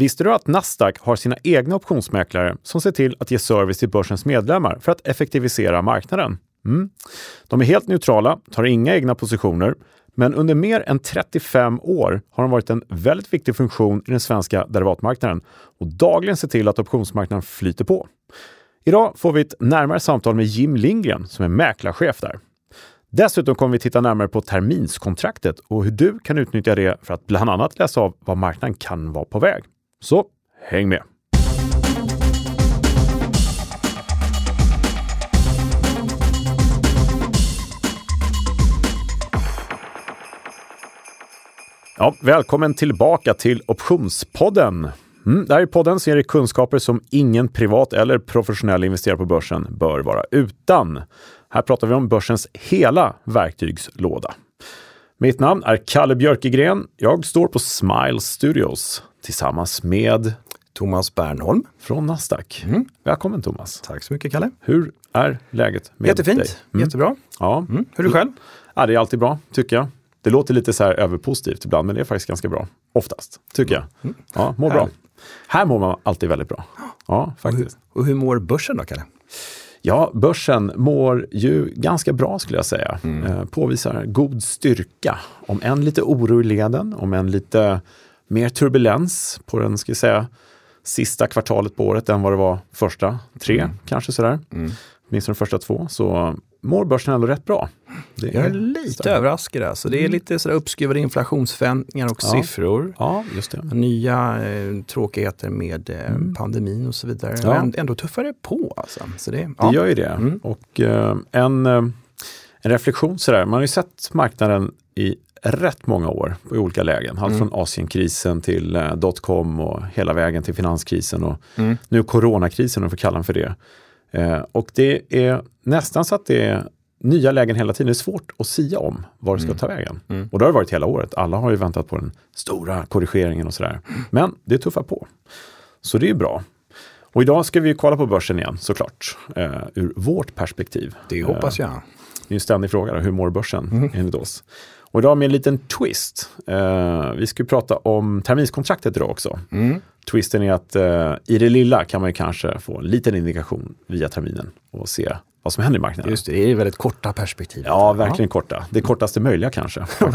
Visste du att Nasdaq har sina egna optionsmäklare som ser till att ge service till börsens medlemmar för att effektivisera marknaden? Mm. De är helt neutrala, tar inga egna positioner, men under mer än 35 år har de varit en väldigt viktig funktion i den svenska derivatmarknaden och dagligen ser till att optionsmarknaden flyter på. Idag får vi ett närmare samtal med Jim Lindgren som är mäklarchef där. Dessutom kommer vi titta närmare på terminskontraktet och hur du kan utnyttja det för att bland annat läsa av vad marknaden kan vara på väg. Så häng med! Ja, välkommen tillbaka till Optionspodden. Mm, det här är podden som ger dig kunskaper som ingen privat eller professionell investerare på börsen bör vara utan. Här pratar vi om börsens hela verktygslåda. Mitt namn är Kalle Björkegren. Jag står på Smile Studios tillsammans med Thomas Bernholm från Nasdaq. Mm. Välkommen Thomas! Tack så mycket Kalle! Hur är läget med Jättefint, dig? Mm. jättebra. Ja. Mm. Hur är du själv? Ja, det är alltid bra, tycker jag. Det låter lite så här överpositivt ibland, men det är faktiskt ganska bra. Oftast, tycker jag. Mm. Ja, mår bra. Här mår man alltid väldigt bra. Ja, faktiskt. Och hur, och hur mår börsen då, Kalle? Ja, börsen mår ju ganska bra skulle jag säga. Mm. Eh, påvisar god styrka. Om en lite oro i leden, om en lite mer turbulens på den, ska säga, sista kvartalet på året än vad det var första tre, mm. kanske sådär. Mm. Åtminstone de första två. Så mår börsen ändå rätt bra. Det jag är lite starkt. överraskad. Alltså. Det är mm. lite sådär uppskruvade inflationsförväntningar och ja. siffror. Ja, just det. Nya eh, tråkigheter med eh, mm. pandemin och så vidare. Ja. Men ändå tuffare på. Alltså. Så det, ja. det gör ju det. Mm. Och eh, en, eh, en reflektion sådär, man har ju sett marknaden i rätt många år i olika lägen. Allt mm. från Asienkrisen till eh, dotcom och hela vägen till finanskrisen och mm. nu coronakrisen om vi får kalla den för det. Eh, och det är nästan så att det är nya lägen hela tiden. Det är svårt att sia om var det ska mm. ta vägen. Mm. Och det har det varit hela året. Alla har ju väntat på den stora korrigeringen och sådär. Men det tuffar på. Så det är bra. Och idag ska vi kolla på börsen igen såklart. Eh, ur vårt perspektiv. Det hoppas jag. Eh, det är en ständig fråga, hur mår börsen mm. enligt oss? Och idag med en liten twist. Eh, vi ska prata om terminskontraktet idag också. Mm. Twisten är att eh, i det lilla kan man ju kanske få en liten indikation via terminen och se vad som händer i marknaden. Just det, det är väldigt korta perspektiv. Ja, verkligen ja. korta. Det kortaste möjliga kanske.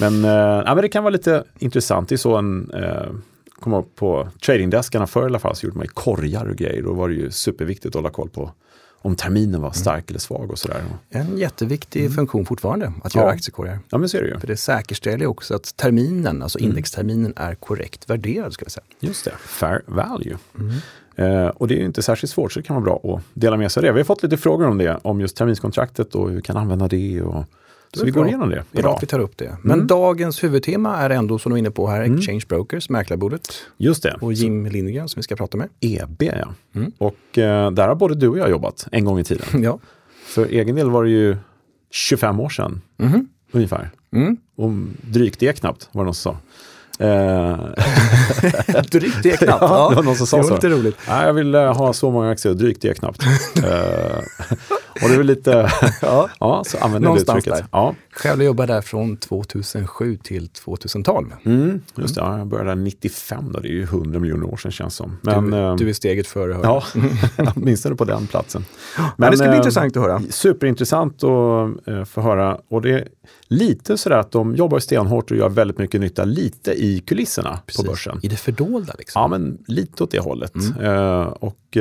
men, eh, ja, men det kan vara lite intressant. Det är så en eh, kom på tradingdeskarna förr i alla fall så gjorde man ju korgar och grejer. Då var det ju superviktigt att hålla koll på om terminen var stark mm. eller svag och sådär. En jätteviktig mm. funktion fortfarande, att göra ja. aktiekorgar. Ja, men så är det ju. För det säkerställer också att terminen, alltså mm. indexterminen, är korrekt värderad. Ska jag säga. Just det, fair value. Mm. Eh, och det är inte särskilt svårt, så det kan vara bra att dela med sig av det. Vi har fått lite frågor om det, om just terminskontraktet och hur vi kan använda det. Och så vi går igenom det idag. Bra att vi tar upp det. Men mm. dagens huvudtema är ändå, som du är inne på här, mm. Exchange Brokers, mäklarbordet. Just det. Och Jim Lindgren som vi ska prata med. EB ja. Mm. Och eh, där har både du och jag jobbat en gång i tiden. ja. För egen del var det ju 25 år sedan mm. ungefär. Mm. Och drygt det knappt var det någon som sa. Eh, drygt det knappt. Ja, det var någon som sa så. Lite roligt. Ja, jag vill uh, ha så många aktier, drygt det knappt. Och det är lite, ja, ja så använder jag det uttrycket. Där. Ja. Själv jobbade där från 2007 till 2012. Mm, just det, ja, jag började där 95 då, det är ju 100 miljoner år sedan känns som. Men, du, uh, du är steget före. Hör. Ja, åtminstone på den platsen. Men, Men det ska bli intressant att höra. Superintressant att få höra. Och det lite sådär att de jobbar stenhårt och gör väldigt mycket nytta lite i kulisserna Precis. på börsen. I det fördolda liksom? Ja, men lite åt det hållet. Mm. Och,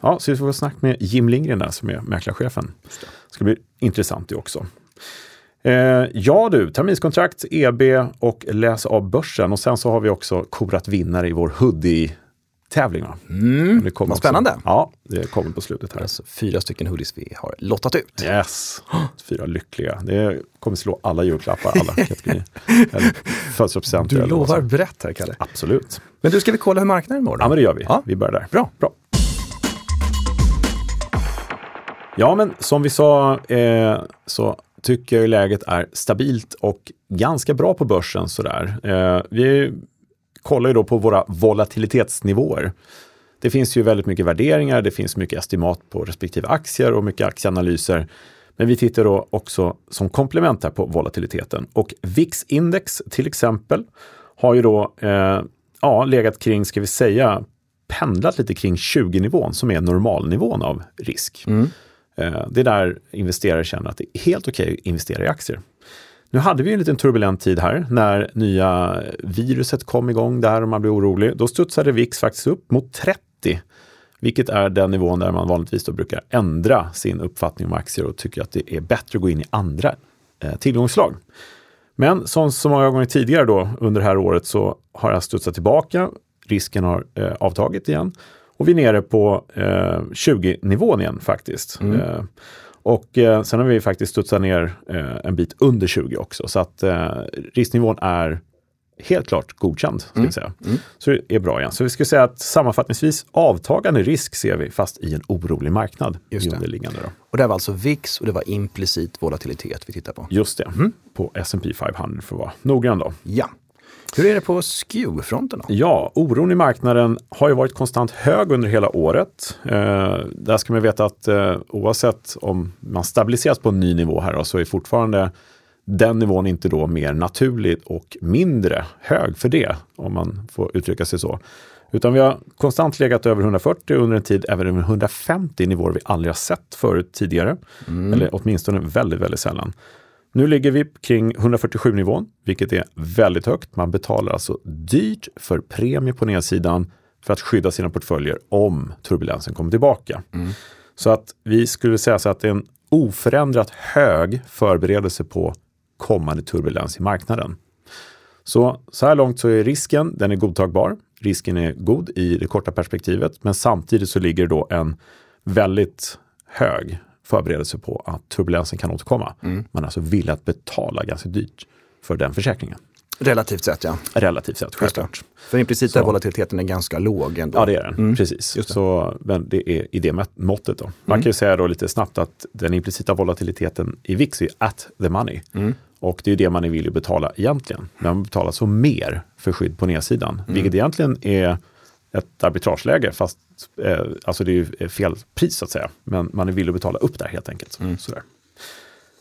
ja, så vi får snacka med Jim Lindgren där som är mäklarchefen. Det. ska bli intressant det också. Uh, ja du, terminskontrakt, EB och läs av börsen. Och sen så har vi också korat vinnare i vår hoodie tävlingar. Mm, det vad spännande. Också, ja, det kommer på slutet här. Alltså fyra stycken hoodies vi har lottat ut. Yes, fyra lyckliga. Det kommer slå alla julklappar, alla kategorier. Födelsedagspresenter. Du lovar brett här, Kalle. Absolut. Men du, ska vi kolla hur marknaden mår? Ja, men det gör vi. Ja. Vi börjar där. Bra. Bra. Ja, men som vi sa eh, så tycker jag läget är stabilt och ganska bra på börsen sådär. Eh, vi kollar ju då på våra volatilitetsnivåer. Det finns ju väldigt mycket värderingar, det finns mycket estimat på respektive aktier och mycket aktieanalyser. Men vi tittar då också som komplement här på volatiliteten. Och VIX-index till exempel har ju då eh, ja, legat kring, ska vi säga, pendlat lite kring 20-nivån som är normalnivån av risk. Mm. Eh, det är där investerare känner att det är helt okej att investera i aktier. Nu hade vi en liten turbulent tid här när nya viruset kom igång där och man blev orolig. Då studsade VIX faktiskt upp mot 30, vilket är den nivån där man vanligtvis då brukar ändra sin uppfattning om aktier och tycker att det är bättre att gå in i andra eh, tillgångsslag. Men som så många gånger tidigare då under det här året så har jag studsat tillbaka. Risken har eh, avtagit igen och vi är nere på eh, 20-nivån igen faktiskt. Mm. Eh, och eh, sen har vi faktiskt studsat ner eh, en bit under 20 också. Så att eh, risknivån är helt klart godkänd. Ska mm. säga. Mm. Så det är bra igen. Så vi ska säga att sammanfattningsvis avtagande risk ser vi fast i en orolig marknad. Just underliggande då. Och det var alltså VIX och det var implicit volatilitet vi tittar på. Just det, mm. på S&P 500 för att vara noggrann då. Ja. Hur är det på SKEW-fronten? Ja, oron i marknaden har ju varit konstant hög under hela året. Eh, där ska man veta att eh, oavsett om man stabiliseras på en ny nivå här då, så är fortfarande den nivån inte då mer naturlig och mindre hög för det, om man får uttrycka sig så. Utan vi har konstant legat över 140 under en tid, även över 150 nivåer vi aldrig har sett förut tidigare. Mm. Eller åtminstone väldigt, väldigt sällan. Nu ligger vi kring 147 nivån, vilket är väldigt högt. Man betalar alltså dyrt för premie på nedsidan för att skydda sina portföljer om turbulensen kommer tillbaka. Mm. Så att vi skulle säga så att det är en oförändrat hög förberedelse på kommande turbulens i marknaden. Så, så här långt så är risken, den är godtagbar. Risken är god i det korta perspektivet, men samtidigt så ligger det då en väldigt hög förberedelse på att turbulensen kan återkomma. Mm. Man är alltså villig att betala ganska dyrt för den försäkringen. Relativt sett ja. Relativt sett, självklart. För implicita volatiliteten är ganska låg ändå. Ja det är den, mm. precis. Det. Så, men det är i det måttet. Då. Man mm. kan ju säga då lite snabbt att den implicita volatiliteten i VIX är at the money. Mm. Och det är det man att betala egentligen. Men man betalar så mer för skydd på nedsidan. Mm. Vilket egentligen är ett arbitrageläge, fast eh, alltså det är fel pris så att säga. Men man är villig att betala upp där helt enkelt. Mm. Sådär.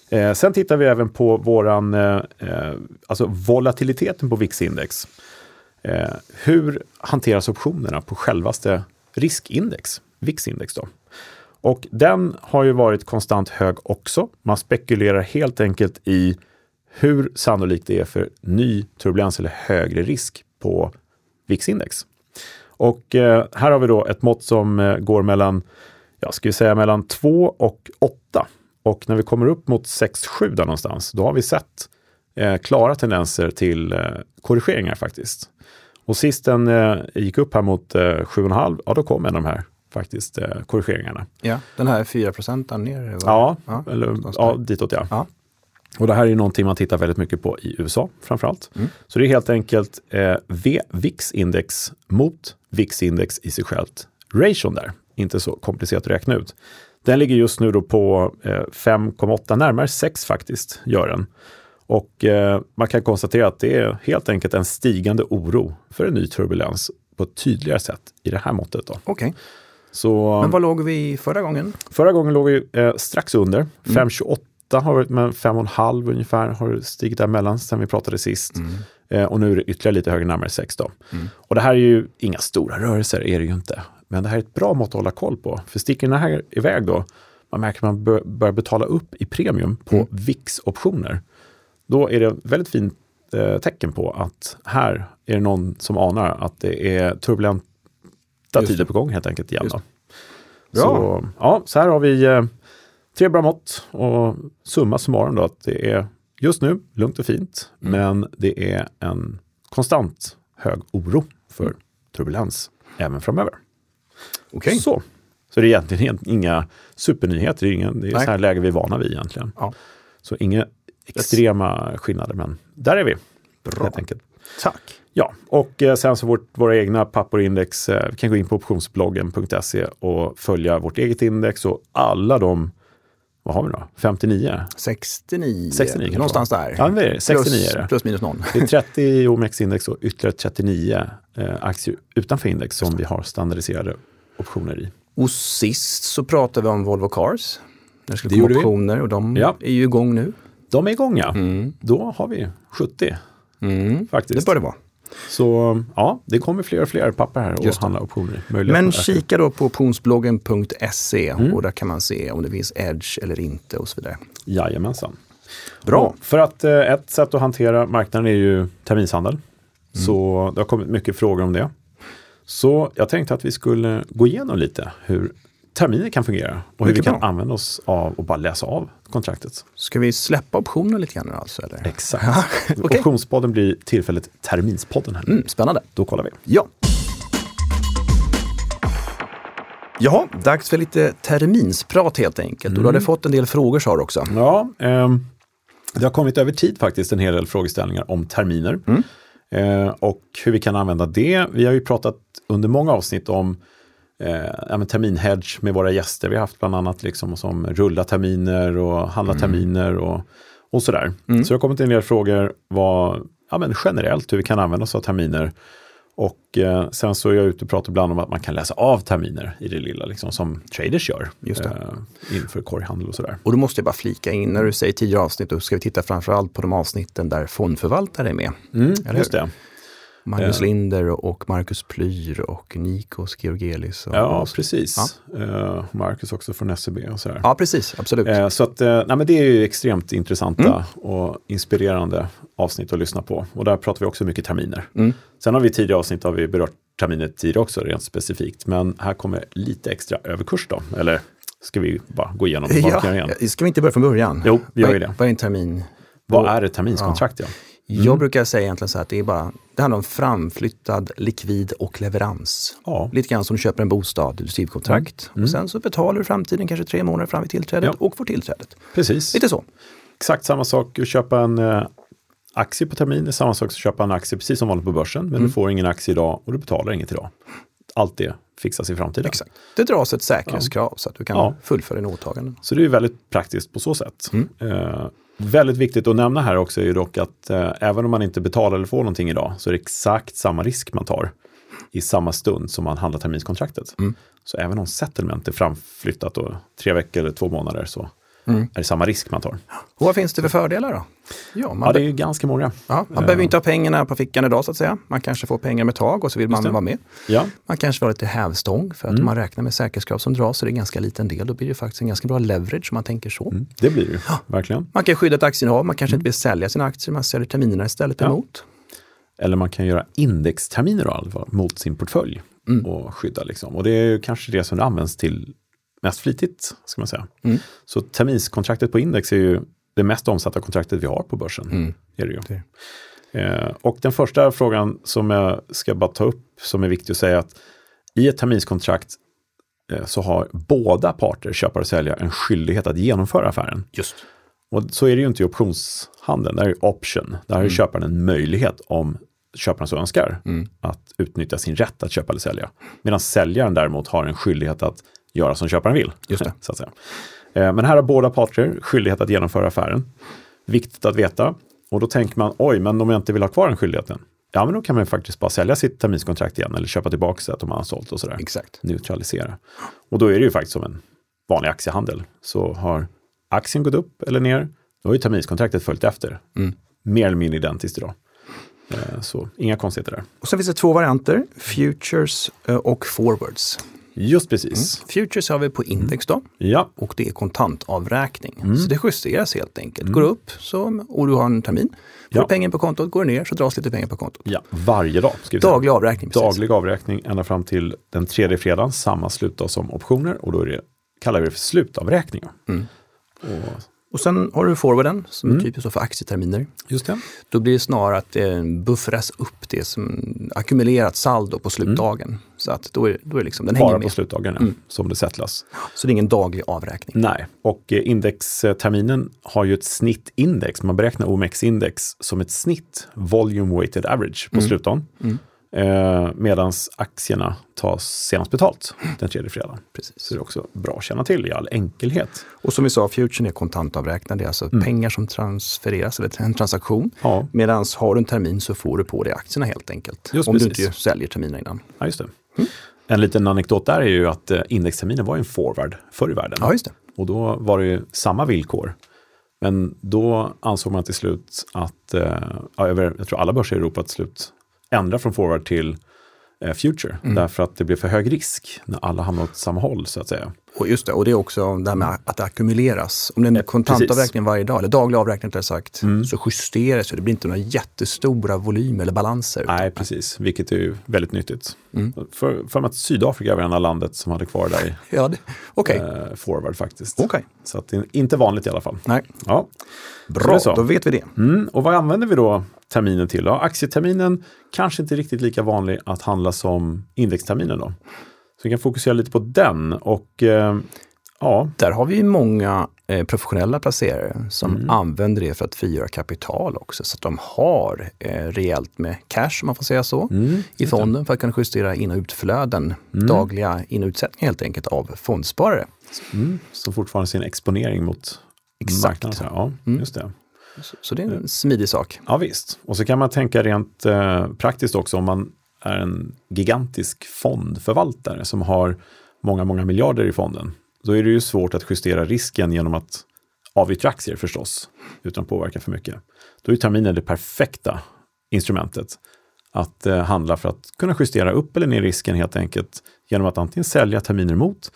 Eh, sen tittar vi även på våran, eh, eh alltså volatiliteten på VIX-index. Eh, hur hanteras optionerna på självaste riskindex, VIX-index då? Och den har ju varit konstant hög också. Man spekulerar helt enkelt i hur sannolikt det är för ny turbulens eller högre risk på VIX-index. Och eh, här har vi då ett mått som eh, går mellan, jag skulle säga mellan 2 och 8. Och när vi kommer upp mot 6-7 där någonstans, då har vi sett eh, klara tendenser till korrigeringar faktiskt. Och sist den gick upp här mot eh, 7,5, ja då kom en av de här faktiskt korrigeringarna. Ja, den här 4 procenten ner? Ja, ja, eller, ja, ditåt ja. ja. Och det här är någonting man tittar väldigt mycket på i USA framförallt. Mm. Så det är helt enkelt eh, VIX-index mot VIX-index i sig självt. Ration där, inte så komplicerat att räkna ut. Den ligger just nu då på eh, 5,8, närmare 6 faktiskt, gör den. Och eh, man kan konstatera att det är helt enkelt en stigande oro för en ny turbulens på ett tydligare sätt i det här måttet. Okej. Okay. Så, Men vad låg vi förra gången? Förra gången låg vi eh, strax under, mm. 5,28 8 har varit med 5,5 ungefär har stigit däremellan sen vi pratade sist. Mm. Eh, och nu är det ytterligare lite högre, närmare 6 då. Mm. Och det här är ju inga stora rörelser, är det ju inte. Men det här är ett bra mått att hålla koll på. För sticker den här iväg då, man märker att man bör, börjar betala upp i premium på mm. VIX-optioner. Då är det väldigt fint eh, tecken på att här är det någon som anar att det är turbulenta tider på gång helt enkelt igen. Då. Så, ja, så här har vi eh, Tre bra mått och summa summarum då att det är just nu lugnt och fint, mm. men det är en konstant hög oro för mm. turbulens även framöver. Okay. Så. så det är egentligen inga supernyheter, det är, ingen, det är så här läge vi är vana vid egentligen. Ja. Så inga extrema yes. skillnader, men där är vi. Bra. Helt enkelt. Tack. Ja, och eh, sen så vårt, våra egna papporindex, eh, vi kan gå in på optionsbloggen.se och följa vårt eget index och alla de vad har vi då? 59? 69, 69 någonstans där. Ja, det är 69 plus, är det. plus minus någon. Det är 30 i OMX-index och ytterligare 39 eh, aktier utanför index som vi har standardiserade optioner i. Och sist så pratade vi om Volvo Cars. Det skulle komma optioner och de ja. är ju igång nu. De är igång ja. Mm. Då har vi 70 mm. faktiskt. Det bör det vara. Så ja, det kommer fler och fler papper här och handla optioner. Men kika då på optionsbloggen.se Mm. och där kan man se om det finns edge eller inte och så vidare. Jajamensan. Bra. Och För att eh, ett sätt att hantera marknaden är ju terminshandel. Mm. Så det har kommit mycket frågor om det. Så jag tänkte att vi skulle gå igenom lite hur terminer kan fungera och hur Mycket vi kan bra. använda oss av och bara läsa av kontraktet. Ska vi släppa optioner lite grann nu alltså? Eller? Exakt. okej. Optionspodden blir tillfälligt Terminspodden här. Mm, spännande. Då kollar vi. Ja. Jaha, dags för lite terminsprat helt enkelt. Och du hade fått en del frågor sa du också. Ja, ehm, det har kommit över tid faktiskt en hel del frågeställningar om terminer. Eh, och hur vi kan använda det. Vi har ju pratat under många avsnitt om eh, terminhedge med våra gäster. Vi har haft bland annat liksom som rulla terminer och handla terminer och, och sådär. Så det har kommit en del frågor vad, ja, men generellt hur vi kan använda oss av terminer. Och eh, sen så är jag ute och pratar ibland om att man kan läsa av terminer i det lilla, liksom, som traders gör. Just det. Eh, inför korghandel och sådär. Och då måste jag bara flika in, när du säger tidigare avsnitt, då ska vi titta framförallt på de avsnitten där fondförvaltare är med. Mm, just det. Magnus. Linder och Marcus Plyr och Nikos Georgelis. Och, Ja, och så. precis. Eh, Marcus också från SEB och sådär. Ja, precis. Absolut. Eh, så att, eh, nej, men det är ju extremt intressanta Mm. och inspirerande avsnitt att lyssna på. Och där pratar vi också mycket terminer. Mm. Sen har vi tidigare avsnitt har vi berört terminer tidigare också rent specifikt. Men här kommer lite extra överkurs då. Eller ska vi bara gå igenom kan göra igen? Ja, ska vi inte börja från början? Jo, vi gör ju det. vad är en termin? Vad är ett terminskontrakt? Ja. Jag brukar säga egentligen så att det är bara, det handlar om framflyttad likvid och leverans. Ja. Lite grann som du köper en bostad, du skriver kontrakt och sen så betalar du framtiden kanske tre månader fram vid tillträdet Ja. och får tillträdet. Precis. Lite så. Exakt samma sak att köpa en eh, aktie på termin. Är samma sak som att köpa en aktie precis som vanligt på börsen. Men du får ingen aktie idag och du betalar inget idag. Allt det fixas i framtiden. Exakt. Det dras ett säkerhetskrav så att du kan Ja. fullfölja dina åtaganden. Så det är väldigt praktiskt på så sätt. Eh, väldigt viktigt att nämna här också är ju dock att eh, även om man inte betalar eller får någonting idag så är det exakt samma risk man tar i samma stund som man handlar terminskontraktet. Så även om settlement är framflyttat då, tre veckor eller två månader så är det samma risk man tar. Och vad finns det för fördelar då? Ja, man, Ja, det är ju ganska många. ja, man behöver inte ha pengarna på fickan idag så att säga. Man kanske får pengar med tag och så vill man det. vara med. Ja, Man kanske vill ha lite hävstång för att Mm. om man räknar med säkerhetskrav som dras så är det en ganska liten del. Då blir det faktiskt en ganska bra leverage om man tänker så. det blir det ju, verkligen. Man kan skydda ett aktieinnehav, man kanske inte vill sälja sina aktier, man säljer terminerna istället Mm. Ja. emot. Eller man kan göra indexterminer då, mot sin portfölj Mm. och skydda. Liksom. Och det är ju kanske det som det används till mest flitigt, ska man säga. Mm. Så terminskontraktet på index är ju det mest omsatta kontraktet vi har på börsen. Mm. Är det ju. Det. Eh, och den första frågan som jag ska bara ta upp, som är viktig att säga, att i ett terminskontrakt eh, så har båda parter, köpare och säljare, en skyldighet att genomföra affären. Just. Och så är det ju inte i optionshandeln, där är det option. Där har ju köparen en möjlighet om köparen så önskar att utnyttja sin rätt att köpa eller sälja. Medan säljaren däremot har en skyldighet att göra som köparen vill. Just det. Så att säga. Eh, Men här har båda parter skyldighet att genomföra affären. Viktigt att veta. Och då tänker man, oj, men om jag inte vill ha kvar den skyldigheten, ja men då kan man faktiskt bara sälja sitt terminskontrakt igen eller köpa tillbaka det om man har sålt och sådär. Exakt. Neutralisera. Och då är det ju faktiskt som en vanlig aktiehandel. Så har aktien gått upp eller ner, då har ju terminskontraktet följt efter. Mm. Mer eller mindre identiskt idag. Eh, Så inga konstigheter där. Och sen finns det två varianter, futures eh, och forwards. Just precis. Futures har vi på index då Ja, och det är kontantavräkning. Mm. Så det justeras helt enkelt. Går det upp så, och du har en termin, får Ja. pengar på kontot, går det ner så dras lite pengar på kontot. ja, varje dag. Ska vi säga. Daglig avräkning. Precis. Daglig avräkning ända fram till den tredje fredagen, samma slutdag som optioner och då är det, kallar vi det för slutavräkningar. Mm. Och, Och sen har du forwarden som Mm. är typiskt för aktieterminer. just det. Då blir det snarare att det buffras upp det som ackumulerat saldo på slutdagen. Så att då är, då är liksom, den hänger Mm. Bara på med. slutdagen ja, Mm. som det settlas. Så det är ingen daglig avräkning. Nej, och eh, indexterminen har ju ett snittindex. Man beräknar OMX-index som ett snitt, volume weighted average, på slutdagen. Mm. Eh, Medan aktierna tas senast betalt den tredje fredagen. Precis. Så det är också bra att känna till i all enkelhet. Och som vi sa, futuren är kontantavräknad. Det är alltså pengar som transfereras, eller en transaktion. Mm. Ja, Medan har du en termin så får du på dig aktierna helt enkelt. Just om precis. du inte säljer terminen innan. ja just det. En liten anekdot där är ju att eh, indexterminen var en forward förr i världen. Ja, just det. Och då var det ju samma villkor. Men då ansåg man till slut att, eh, ja, över, jag tror alla börser i Europa till slut ändra från forward till eh, future. Mm. Därför att det blir för hög risk när alla hamnar åt samma håll så att säga. Och just det, och det är också det här med att det ackumuleras. Om det är en kontantavräkning varje dag, eller daglig avräkning rättare sagt, Mm. så justeras det. Det blir inte några jättestora volymer eller balanser. Nej, precis. Vilket är ju väldigt nyttigt. Mm. För, för att Sydafrika var enda landet som hade kvar där i Ja, det- Okej, eh, forward faktiskt. Okej. Så att det är inte vanligt i alla fall. nej. Ja. Det Bra, då vet vi det. Mm, och vad använder vi då terminen till? Ja, aktieterminen kanske inte riktigt lika vanlig att handla som indexterminen då. Så vi kan fokusera lite på den och eh, ja, Där har vi många eh, professionella placerare som Mm. använder det för att frigöra kapital också. Så att de har eh, rejält med cash, om man får säga så, mm, i fonden för att kunna justera in och utflöden, dagliga in och utsättningar helt enkelt av fondsparare. mm, som fortfarande sin exponering mot Exakt. marknaden. Ja, Mm. just det. Så, det är en smidig sak. Ja visst, och så kan man tänka rent eh, praktiskt också om man är en gigantisk fondförvaltare som har många, många miljarder i fonden. Då är det ju svårt att justera risken genom att avyttra aktier förstås, utan att påverka för mycket. Då är terminen det perfekta instrumentet att eh, handla för att kunna justera upp eller ner risken helt enkelt genom att antingen sälja terminer mot,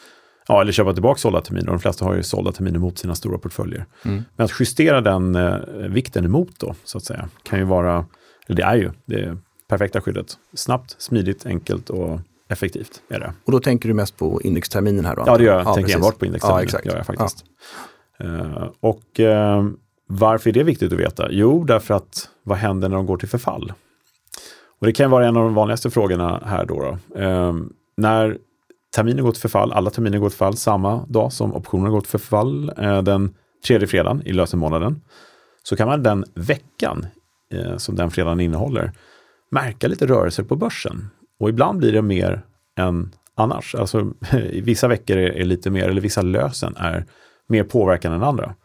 ja, eller köpa tillbaka sålda terminer. De flesta har ju sålda terminer mot sina stora portföljer. Mm. Men att justera den eh, vikten emot då, så att säga, kan ju vara, eller det är ju det perfekta skyddet. Snabbt, smidigt, enkelt och effektivt är det. Och då tänker du mest på indexterminen här då? Ja, det gör jag. Ja, tänker precis. enbart på indexterminer. Ja, exakt. Gör jag faktiskt. Eh, och eh, varför är det viktigt att veta? Jo, därför att vad händer när de går till förfall? Och det kan vara en av de vanligaste frågorna här då. då. Eh, när terminer går till förfall, alla terminer går till förfall samma dag som optionerna går till förfall, eh, den tredje fredagen i lösenmånaden, så kan man den veckan eh, som den fredagen innehåller märka lite rörelser på börsen. Och ibland blir det mer än annars. Alltså, vissa veckor är, är lite mer, eller vissa lösen är mer påverkan än andra.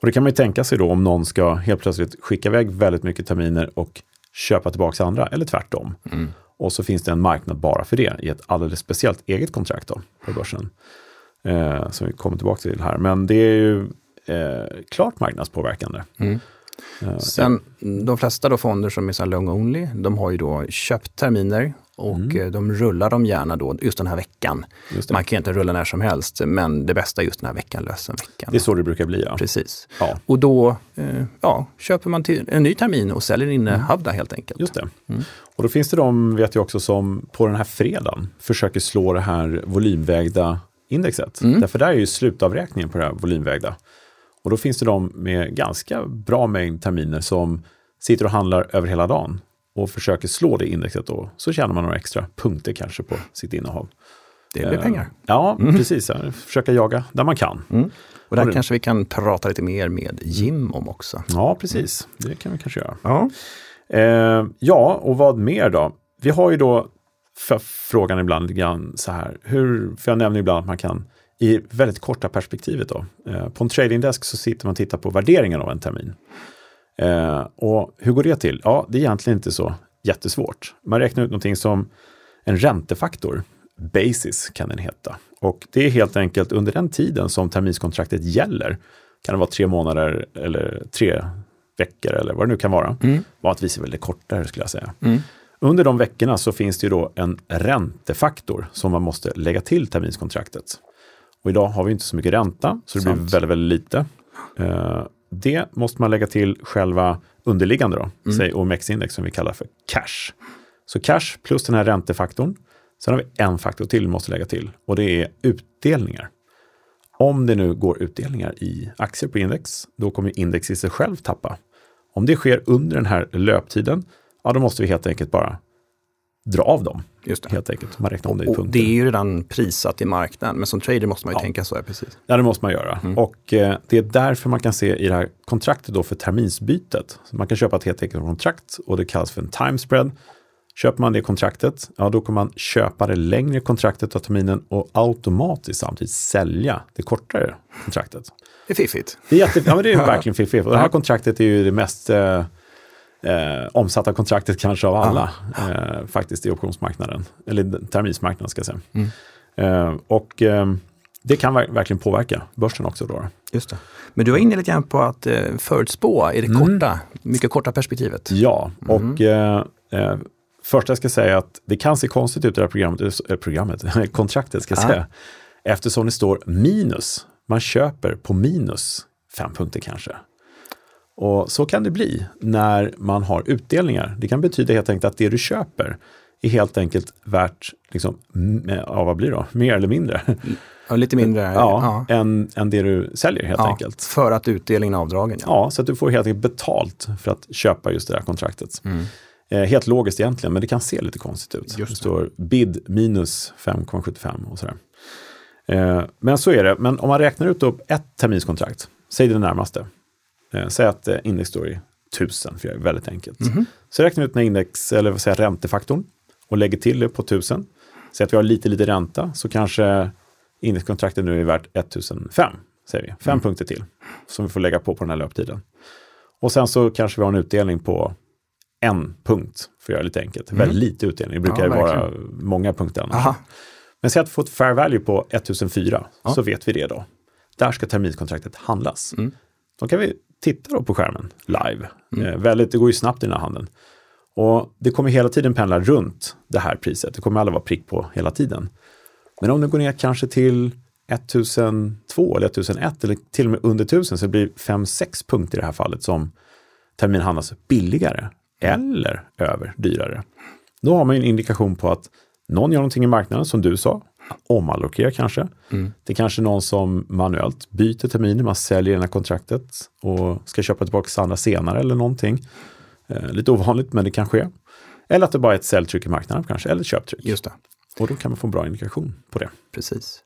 Och det kan man ju tänka sig då om någon ska helt plötsligt skicka iväg väldigt mycket terminer och köpa tillbaka andra, eller tvärtom. Mm. Och så finns det en marknad bara för det i ett alldeles speciellt eget kontrakt då, på börsen. Eh, som vi kommer tillbaka till här. Men det är ju eh, klart marknadspåverkande. Mm. Eh, Sen de flesta då fonder som är så long only, de har ju då köpt terminer och Mm. eh, de rullar dem gärna då just den här veckan. Man kan inte rulla när som helst, men det bästa just den här veckan, lösenveckan. det är så det brukar bli. Ja. Precis. Ja, Och då eh, ja, köper man till en ny termin och säljer innehavda helt enkelt. Mm. just det. Mm. Och då finns det de, vet jag också, som på den här fredagen försöker slå det här volymvägda indexet. Mm. Därför där är ju slutavräkningen på det här volymvägda. Och då finns det de med ganska bra mängd terminer som sitter och handlar över hela dagen och försöker slå det indexet då. Så tjänar man några extra punkter kanske på sitt innehav. Det blir Eh, pengar. Ja, precis. Ja. Försöka jaga där man kan. Mm. Och där kanske vi kan prata lite mer med Jim om också. Ja, precis. Det kan vi kanske göra. Ja. Eh, ja, och vad mer då? Vi har ju då frågan ibland lite grann så här, hur, för jag nämner ibland att man kan i väldigt korta perspektivet då. Eh, på en tradingdesk så sitter man och tittar på värderingen av en termin. Eh, och hur går det till? Ja, det är egentligen inte så jättesvårt. Man räknar ut någonting som en räntefaktor. Basis kan den heta. Och det är helt enkelt under den tiden som terminskontraktet gäller. Kan det vara tre månader eller tre veckor eller vad det nu kan vara. Mm. Vanligtvis är det kortare skulle jag säga. Mm. Under de veckorna så finns det ju då en räntefaktor som man måste lägga till terminskontraktet. Och idag har vi inte så mycket ränta, så det blir Sant. väldigt, väldigt lite. Eh, det måste man lägga till själva underliggande då, Mm. säg OMX-index som vi kallar för cash. Så cash plus den här räntefaktorn. Sen har vi en faktor till vi måste lägga till och det är utdelningar. Om det nu går utdelningar i aktier på index, då kommer index i sig själv tappa. Om det sker under den här löptiden, ja då måste vi helt enkelt bara dra av dem. Just det. Helt enkelt. Man räknar om det i punkter. det är ju redan prissatt i marknaden, men som trader måste man ju Ja. tänka så här precis. Ja, det måste man göra. Mm. Och eh, det är därför man kan se i det här kontraktet då för terminsbytet. Så man kan köpa ett helt enkelt kontrakt och det kallas för en time spread. Köper man det kontraktet, ja då kommer man köpa det längre kontraktet av terminen och automatiskt samtidigt sälja det kortare kontraktet. Det är fiffigt. Det är, jätte, ja, men det är verkligen fiffigt. Och det här kontraktet är ju det mest eh, eh, omsatta kontraktet kanske av alla eh, faktiskt i optionsmarknaden. Eller terminsmarknaden ska jag säga. Mm. Eh, och eh, det kan ver- verkligen påverka börsen också då. Just det. Men du var inne lite grann på att eh, förutspå i det Mm. korta, mycket korta perspektivet. Ja, och eh, eh, Första jag ska säga att det kan se konstigt ut det här programmet, äh, programmet kontraktet ska jag Ja. säga. Eftersom det står minus. Man köper på minus fem punkter kanske. Och så kan det bli när man har utdelningar. Det kan betyda helt enkelt att det du köper är helt enkelt värt, liksom, ja, vad blir det då? Mer eller mindre? Ja, lite mindre. Ja, Än, än det du säljer helt Ja, enkelt. För att utdelningen är avdragen. Ja. Ja, så att du får helt enkelt betalt för att köpa just det där kontraktet. Eh, helt logiskt egentligen, men det kan se lite konstigt ut. Just det det. står bid minus 5,75 och sådär. Eh, men så är det. Men om man räknar ut då ett terminskontrakt, säg det närmaste. Eh, säg att eh, index står i 1000, för det är väldigt enkelt. Så räknar vi ut den här index, eller vad säger jag, räntefaktorn och lägger till det på 1000. Säg att vi har lite, lite ränta, så kanske indexkontraktet nu är värt 1005, säger vi. Fem punkter till, som vi får lägga på på den här löptiden. Och sen så kanske vi har en utdelning på en punkt, för att göra det lite enkelt. Väldigt lite utdelning, det brukar Ja, ju vara många punkter annars. Aha. Men säg att vi får ett fair value på 1004, Ja. så vet vi det då. Där ska terminskontraktet handlas. Mm. Då kan vi titta då på skärmen live. Eh, väldigt, det går ju snabbt i den här handeln. Och det kommer hela tiden pendla runt det här priset. Det kommer aldrig vara prick på hela tiden. Men om det går ner kanske till 1002 eller 1001 eller till och med under 1000 så det blir 5-6 punkter i det här fallet som termin handlas billigare eller över dyrare. Då har man ju en indikation på att någon gör någonting i marknaden som du sa, omallokerar kanske. Det är kanske någon som manuellt byter terminer, man säljer här kontraktet och ska köpa tillbaka andra senare eller någonting. Eh, lite ovanligt, men det kan ske. Eller att det bara är ett säljtryck i marknaden kanske, eller ett köptryck. Just det, Och då kan man få en bra indikation på det. precis.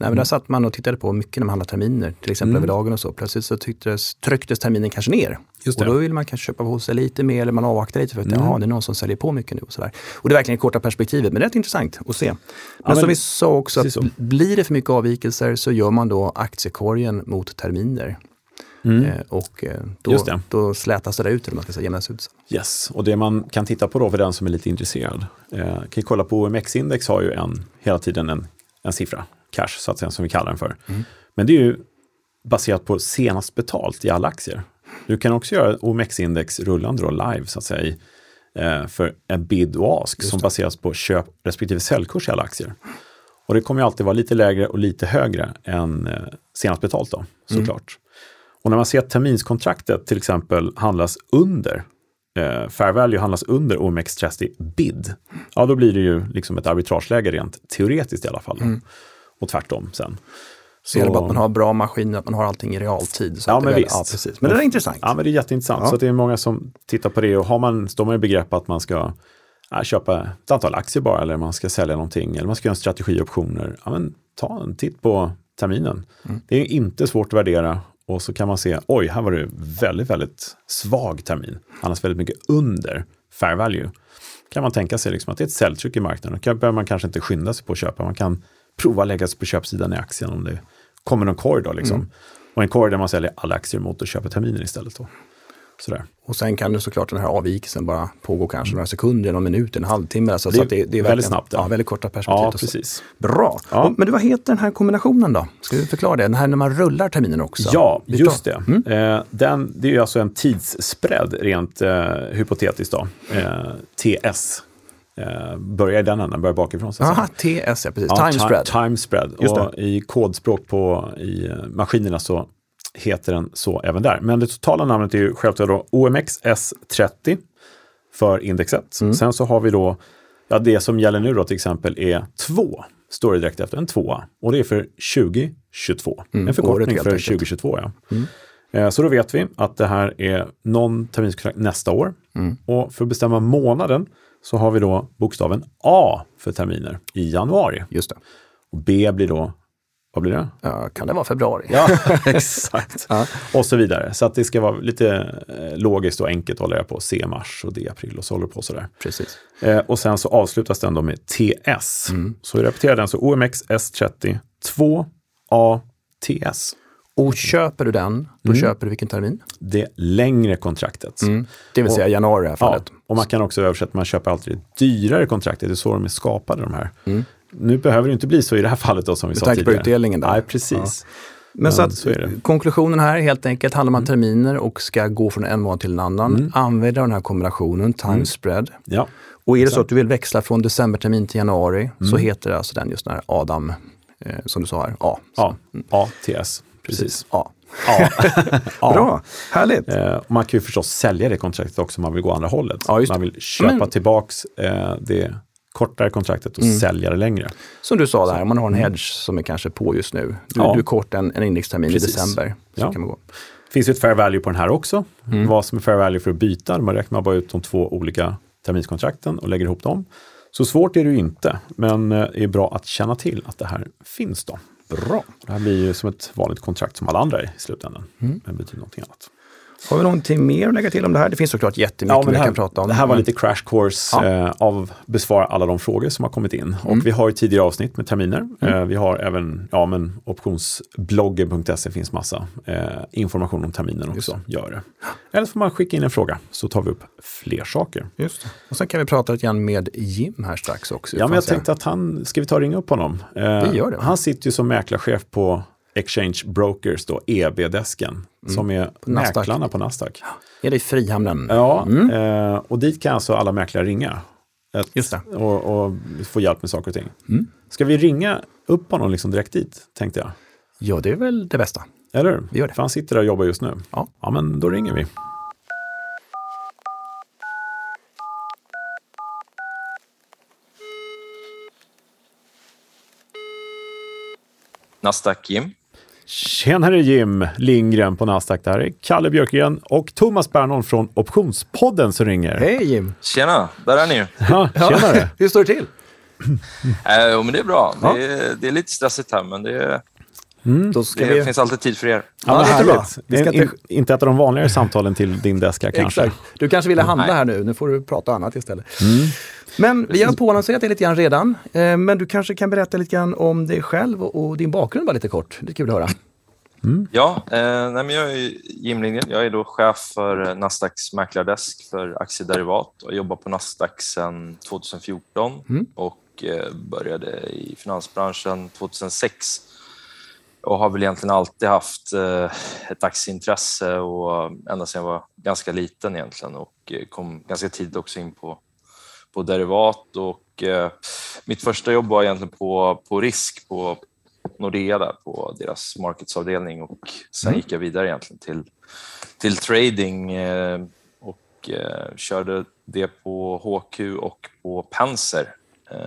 Nej, men där satt man och tittade på mycket när man handlar terminer, till exempel över dagen och så. Plötsligt så tycktes, trycktes terminen kanske ner. Och då vill man kanske köpa på sig lite mer eller man avvaktar lite för att jaha, det är någon som säljer på mycket nu och sådär. Och det är verkligen det korta perspektivet, men det är rätt intressant att se. Men, men- som vi sa också, att blir det för mycket avvikelser så gör man då aktiekorgen mot terminer. Eh, och eh, Mm. Då, då slätas det där ut, eller man ska säga, jämnas ut. Yes, och det man kan titta på då för den som är lite intresserad. Eh, kan ju kolla på OMX-index har ju en, hela tiden en, en siffra, cash så att säga, som vi kallar den för. Men det är ju baserat på senast betalt i alla aktier. Du kan också göra OMX-index rullande då live så att säga i, eh, för en bid och ask som baseras på köp respektive säljkurs i alla aktier. Och det kommer ju alltid vara lite lägre och lite högre än eh, senast betalt då, såklart. Och när man ser att terminskontraktet till exempel handlas under, eh, fair value handlas under OMX30 bid, ja då blir det ju liksom ett arbitrageläge rent teoretiskt i alla fall. då. Och tvärtom sen. Så det gäller bara att man har bra maskiner, att man har allting i realtid. Så Ja, men väl- visst. Ja, precis. Men det är intressant. Ja, men det är jätteintressant. Ja. Så det är många som tittar på det och har man, står man i begrepp att man ska ja, köpa ett antal aktier bara eller man ska sälja någonting eller man ska göra en strategioptioner, ja, men ta en titt på terminen. Mm. Det är inte svårt att värdera och så kan man se, oj, här var det väldigt, väldigt svag termin. Annars väldigt mycket under fair value. Kan man tänka sig liksom att det är ett säljtryck i marknaden. Då behöver man kanske inte skynda sig på att köpa. Man kan prova lägga sig på köpsidan i aktien om det kommer någon korg då liksom. Mm. Och en korg där man säljer alla aktier mot och köper terminen istället då. Sådär. Och sen kan det såklart den här avvikelsen bara pågå kanske några sekunder, någon minut, en halvtimme. Alltså, Det så det, det är väldigt snabbt, ja. Ja, väldigt korta perspektiv. Ja, precis. Bra. Ja. Och, men du, vad heter den här kombinationen då? Ska du förklara det? Den här när man rullar terminen också? Ja, Byta. just det. Eh, den, det är alltså en tidsspread rent eh, hypotetiskt då. Eh, TS. Eh, börjar i den änden, börjar bakifrån. Så Aha. TS, ja precis. Ja, time ti- spread. Time spread. Och i kodspråk på i maskinerna så heter den så även där. Men det totala namnet är ju självklart då OMX S30 för indexet. Mm. Sen så har vi då, ja, det som gäller nu då till exempel är två, står det direkt efter, en tvåa. Och det är för 2022. en Mm, året förkortning för enkelt. Mm. 2022. Ja. Eh, Så då vet vi att det här är någon terminskontrakt nästa år. Mm. Och för att bestämma månaden så har vi då bokstaven A för terminer i januari. Just det. Och B blir då, vad blir det? Ja, kan det vara februari? Ja, exakt. Och så vidare. Så att det ska vara lite eh, logiskt och enkelt håller jag på. C mars och D april och så håller på sådär. Precis. Eh, och sen så avslutas den då med TS. Så vi repeterar den, så OMX S30 2 ATS. Och köper du den, då Mm. köper du vilken termin? Det längre kontraktet. Det vill säga januari i det här Ja, fallet. och man kan också översätta, man köper alltid det dyrare kontraktet, det är så de är skapade de här. Nu behöver det inte bli så i det här fallet då som vi Med sa tanke på tidigare. utdelningen där. Nej, precis. Men så att konklusionen här helt enkelt handlar om mm. terminer och ska gå från en månad till en annan. Mm. Använda den här kombinationen, time mm. spread. Ja. Och är det så att du vill växla från decembertermin till januari så mm. heter det alltså den just den här Adam, eh, som du sa här, A. Ja, ATS. Precis. A. Ja. ja. Bra, härligt. Eh, man kan ju förstås sälja det kontraktet också om man vill gå andra hållet. Ja, man vill köpa Men... tillbaks eh, det kortare kontraktet och mm. sälja det längre. Som du sa där, man har en hedge som är kanske på just nu. Du, ja. du är kort en, en indextermin i december. Så ja. kan man gå. Det finns ju ett fair value på den här också. Mm. Vad som är fair value för att byta, man räknar bara ut de två olika terminskontrakten och lägger ihop dem. Så svårt är det ju inte, men det eh, är bra att känna till att det här finns då. Bra. Det här blir ju som ett vanligt kontrakt som alla andra i slutändan, mm. men betyder någonting annat. Har vi någonting mer att lägga till om det här? Det finns såklart jättemycket ja, vi kan prata om. Det här var lite crash course ja. eh, av besvara alla de frågor som har kommit in. Mm. Och vi har ju tidigare avsnitt med terminer. Mm. Eh, vi har även ja, men optionsbloggen.se finns massa eh, information om terminen också. Gör det. Eller så får man skicka in en fråga så tar vi upp fler saker. Just det. Och sen kan vi prata lite grann med Jim här strax också. Ja, men jag tänkte att han, ska vi ta och ringa upp honom? Eh, vi gör det. Han sitter ju som mäklarchef på Exchange Brokers, då, EB-desken, mm. som är på mäklarna på Nasdaq. Är det i Frihamnen? Ja, mm. eh, och dit kan alltså alla mäklare ringa. Ett, Just det. Och, och, få hjälp med saker och ting. Mm. Ska vi ringa upp honom liksom direkt dit, tänkte jag? Ja, det är väl det bästa. Eller Vi gör det. För han sitter där och jobbar just nu. Ja. Ja, men då ringer vi. Nasdaq Jim. Tjenare Jim Lindgren på Nasdaq. Det här är Kalle Björkgren och Thomas Bernholm från Optionspodden som ringer. Hej Jim! Tjena, där är ni Ja, tjenare! Hur står det till? äh, men det är bra. Ja. Det, är, det, är, lite stressigt här, men det, mm. det vi... finns alltid tid för er. Ja, ja det är Det är in, inte av de vanligare samtalen till din deska kanske. Exakt. Du kanske ville handla Nej. här nu. Nu får du prata annat istället. Mm. Men vi har påannonserat det lite grann redan. Eh, men du kanske kan berätta lite grann om dig själv och din bakgrund bara lite kort. Det är kul att höra. Mm. Ja, eh, nej, men jag är Jim Lindgren. Jag är då chef för Nasdaqs mäklardesk för aktiederivat och jobbar på Nasdaq sedan 2014 mm. och eh, började i finansbranschen 2006 och har väl egentligen alltid haft eh, ett aktieintresse och ända sedan jag var ganska liten egentligen och eh, kom ganska tidigt också in på på derivat och eh, mitt första jobb var egentligen på, på risk på Nordea där på deras marketsavdelning och sen mm. gick jag vidare egentligen till, till trading eh, och eh, körde det på HQ och på Penser. Eh,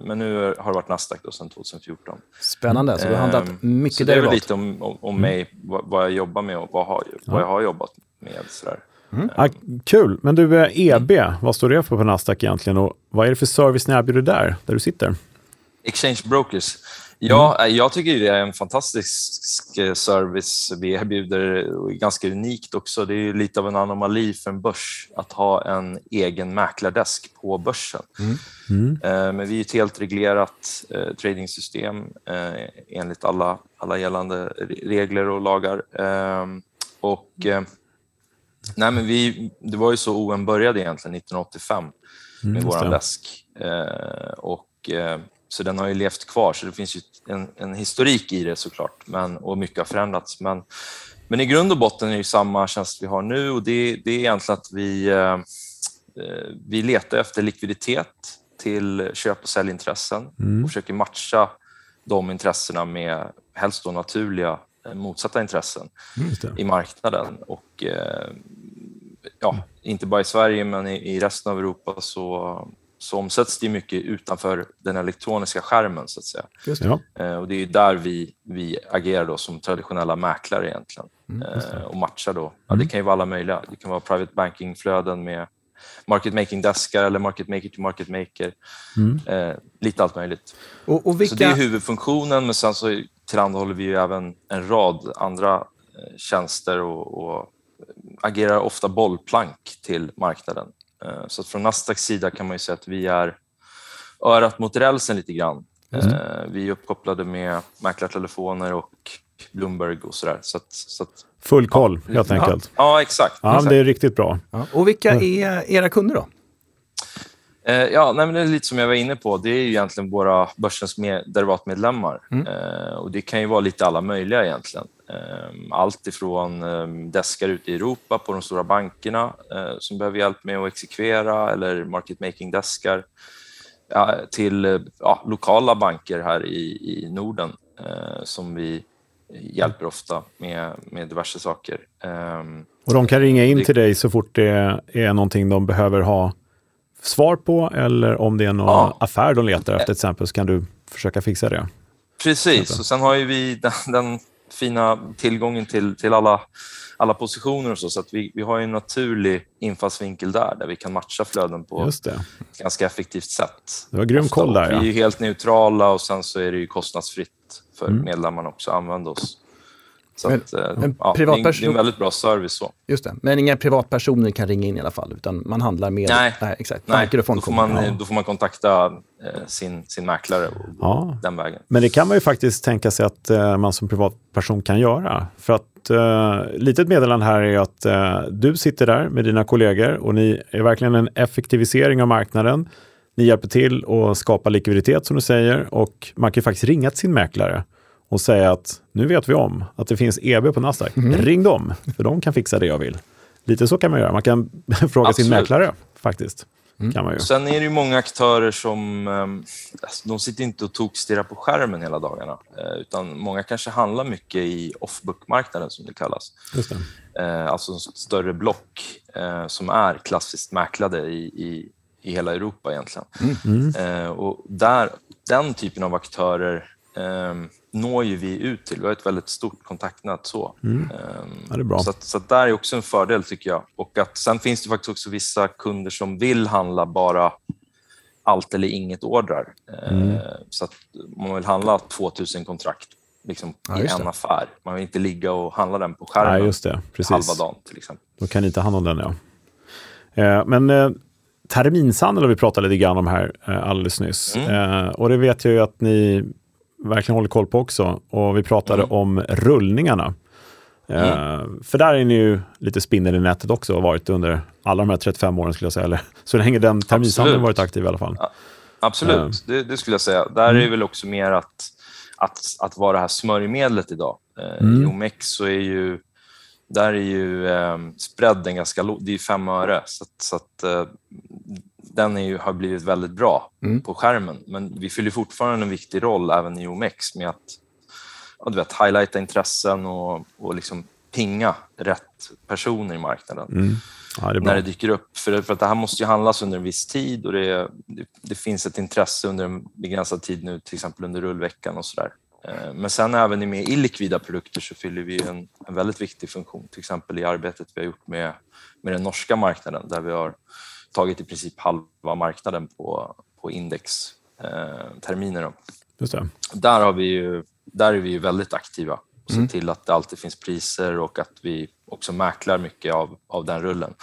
men nu har det varit Nasdaq då sedan 2014. Spännande, så du har handlat ehm, mycket så det är lite om, om, om mm. mig, vad, vad, jag jobbar med och vad, har, vad jag har jobbat med. Sådär. Mm. Ah, kul, men du, EB, vad står det för på Nasdaq egentligen och vad är det för service ni erbjuder där, där du sitter? Exchange Brokers. Ja, mm. Eh, jag tycker det är en fantastisk eh, service vi erbjuder ganska unikt också. Det är lite av en anomali för en börs att ha en egen mäklardesk på börsen. Mm. Mm. Men vi är ett helt reglerat eh, tradingsystem eh, enligt alla, alla gällande regler och lagar. Eh, och Nej, men vi, det var ju så OM började egentligen 1985 med mm, vår läsk. Eh, och, eh, så den har ju levt kvar, så det finns ju en, en, historik i det såklart men, och mycket har förändrats. Men, men i grund och botten är det samma tjänst vi har nu och det, det är egentligen att vi, eh, eh, vi letar efter likviditet till köp och säljintressen mm. och försöker matcha de intressena med helst då naturliga Eh, motsatta intressen i marknaden. Och, eh, ja, inte bara i Sverige, men i, resten av Europa så, så omsätts det mycket utanför den elektroniska skärmen. så att säga. Just det. Eh, och det är där vi, vi agerar då som traditionella mäklare egentligen mm, och matchar. Då. Ja, det mm. kan ju vara alla möjliga. Det kan vara private banking-flöden med market making-deskar eller market maker to market maker. Mm. Eh, lite allt möjligt. Och, och vilka... Så det är huvudfunktionen, men sen så tillhandahåller vi ju även en rad andra eh, tjänster och, och agerar ofta bollplank till marknaden. Eh, så från Nasdaqs sida kan man ju säga att vi är örat mot rälsen lite grann. Mm. Vi är uppkopplade med mäklartelefoner och Bloomberg och sådär. Så att, så att, Full koll ja, helt enkelt. Ja, exakt. Ja, exakt. Det är riktigt bra. Ja. Och vilka är era kunder då? Eh, ja, nej, men det är lite som jag var inne på. Det är ju egentligen våra börsens med, derivatmedlemmar. Mm. Eh, och det kan ju vara lite alla möjliga egentligen. Eh, allt ifrån eh, deskar ute i Europa på de stora bankerna eh, som behöver hjälp med att exekvera eller market making-deskar till ja, lokala banker här i, i Norden eh, som vi hjälper ofta med, med diverse saker. Ehm, Och de kan ringa in Det- till dig så fort det är någonting de behöver ha svar på eller om det är någon Ja. affär de letar efter till exempel så kan du försöka fixa det. Precis, och sen har ju vi den, den fina tillgången till, till alla, alla positioner och så, så att vi, vi har en naturlig infallsvinkel där, där vi kan matcha flöden på ett ganska effektivt sätt. Det var grym koll där, Och Vi är ja. helt neutrala och sen så är det ju kostnadsfritt för Mm. medlemmarna också att använda oss. Så Men att, eh, en ja, det, är, det är privatperson- en väldigt bra service. så. Just det. Men inga privatpersoner kan ringa in i alla fall, utan man handlar med Nej. exakt. Nej, banker och då får, man, Ja. då får man kontakta eh, sin, sin mäklare och Ja. den vägen. Men det kan man ju faktiskt tänka sig att eh, man som privatperson kan göra. För att eh, litet meddelande här är att eh, du sitter där med dina kollegor och ni är verkligen en effektivisering av marknaden. Ni hjälper till att skapa likviditet som du säger och man kan ju faktiskt ringa till sin mäklare och säga att nu vet vi om att det finns EB på Nasdaq. Ring dem, för de kan fixa det jag vill. Lite så kan man göra. Man kan fråga sin Absolut. mäklare faktiskt. Kan man ju. Sen är det ju många aktörer som ehm, alltså, de sitter inte och tokstirrar på skärmen hela dagarna. eh, Utan många kanske handlar mycket i off-book-marknaden som det kallas. Just det. Eh, Alltså större block eh, som är klassiskt mäklade i, i, i hela Europa egentligen. Eh, Och där, den typen av aktörer ehm, når ju vi ut till. Vi har ett väldigt stort kontaktnät så. Ehm, Ja, det är bra. Så, att, så att där är också en fördel tycker jag. Och att sen finns det faktiskt också vissa kunder som vill handla bara allt eller inget ordrar. Mm. Så att man vill handla 2000 kontrakt liksom, Ja, i en det. affär. Man vill inte ligga och handla den på skärmen Nej, just det. Precis. halva dagen till exempel. Då kan ni ta hand om den, ja. Eh, men eh, terminshandel har vi pratat lite grann om här eh, alldeles nyss. Eh, och det vet jag ju att ni verkligen håller koll på också. Och vi pratade om rullningarna. Eh, För där är ni ju lite spindel i nätet också och varit under alla de här 35 åren skulle jag säga. Eller så länge den terminshandeln varit aktiv i alla fall. Absolut, det, det skulle jag säga. Där Mm. är det väl också mer att, att, att vara det här smörjmedlet idag. Eh, Mm. I OMX så är ju, där är ju eh, spreaden ganska låg. Det är fem öre. Så, att, så att, eh, den ju, har blivit väldigt bra Mm. på skärmen. Men vi fyller fortfarande en viktig roll även i OMX med att ja, du vet, highlighta intressen och, och liksom pinga rätt personer i marknaden Mm. Ja, det när det dyker upp. För, för att det här måste ju handlas under en viss tid och det, det, det finns ett intresse under en begränsad tid nu, till exempel under rullveckan och sådär. Eh, Men sen även i mer illikvida produkter så fyller vi en, en väldigt viktig funktion, till exempel i arbetet vi har gjort med, med den norska marknaden där vi har tagit i princip halva marknaden på, på index eh. Där, har vi ju, där är vi ju väldigt aktiva och ser till att det alltid finns priser och att vi också mäklar mycket av, av den rullen.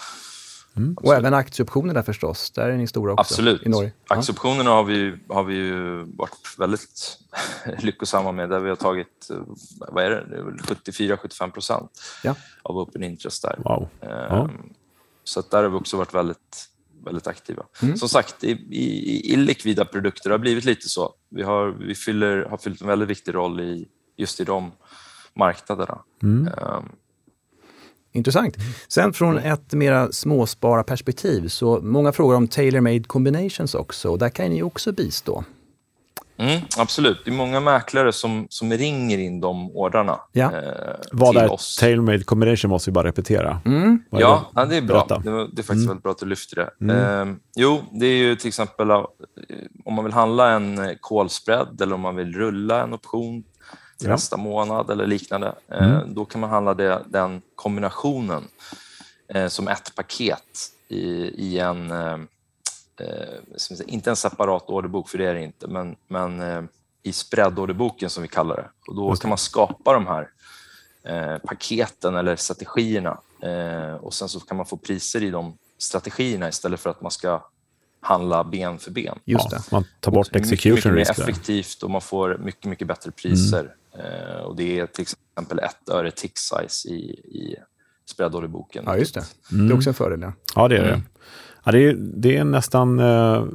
Och även aktieoptioner där förstås. Där är ni stora också. Absolut. I Norge. Ja. Aktieoptionerna har vi, har vi ju varit väldigt lyckosamma med. Där vi har tagit eh, vad är det? Det är väl 74-75 procent Ja. av open interest där. Wow. Ja. Ehm, Så att där har vi också varit väldigt, väldigt aktiva. Mm. Som sagt, i, i, i likvida produkter har det blivit lite så. Vi, har, vi fyller, har fyllt en väldigt viktig roll i, just i de marknaderna. Mm. Ehm, Intressant. Sen från ett mera småspararperspektiv så många frågar om tailor-made combinations också. Och där kan ni också bistå. Mm, absolut. Det är många mäklare som, som ringer in de ordrarna Ja. eh, Vad till är oss. tailor-made combination måste vi bara repetera. Mm. Vad är Ja, ja, det är bra. Det, det är faktiskt väldigt bra att du lyfter det. Eh, jo, det är ju till exempel eh, om man vill handla en eh, call spread eller om man vill rulla en option till Ja. nästa månad eller liknande. Eh, Då kan man handla det, den kombinationen eh, som ett paket i, i en, inte en separat orderbok, för det är det inte, men, men eh, i spreadorderboken som vi kallar det. Och då kan man skapa de här eh, paketen eller strategierna eh, och sen så kan man få priser i de strategierna istället för att man ska handla ben för ben. Just det. man tar bort mycket, execution mycket mer risk. där. effektivt och man får mycket, mycket bättre priser. Eh, och det är till exempel ett öre tick size i, i spreadorderboken. Ja, just det. Det är också en fördel. Ja. Ja, det är det. Mm. Ja, det, är, det är nästan eh,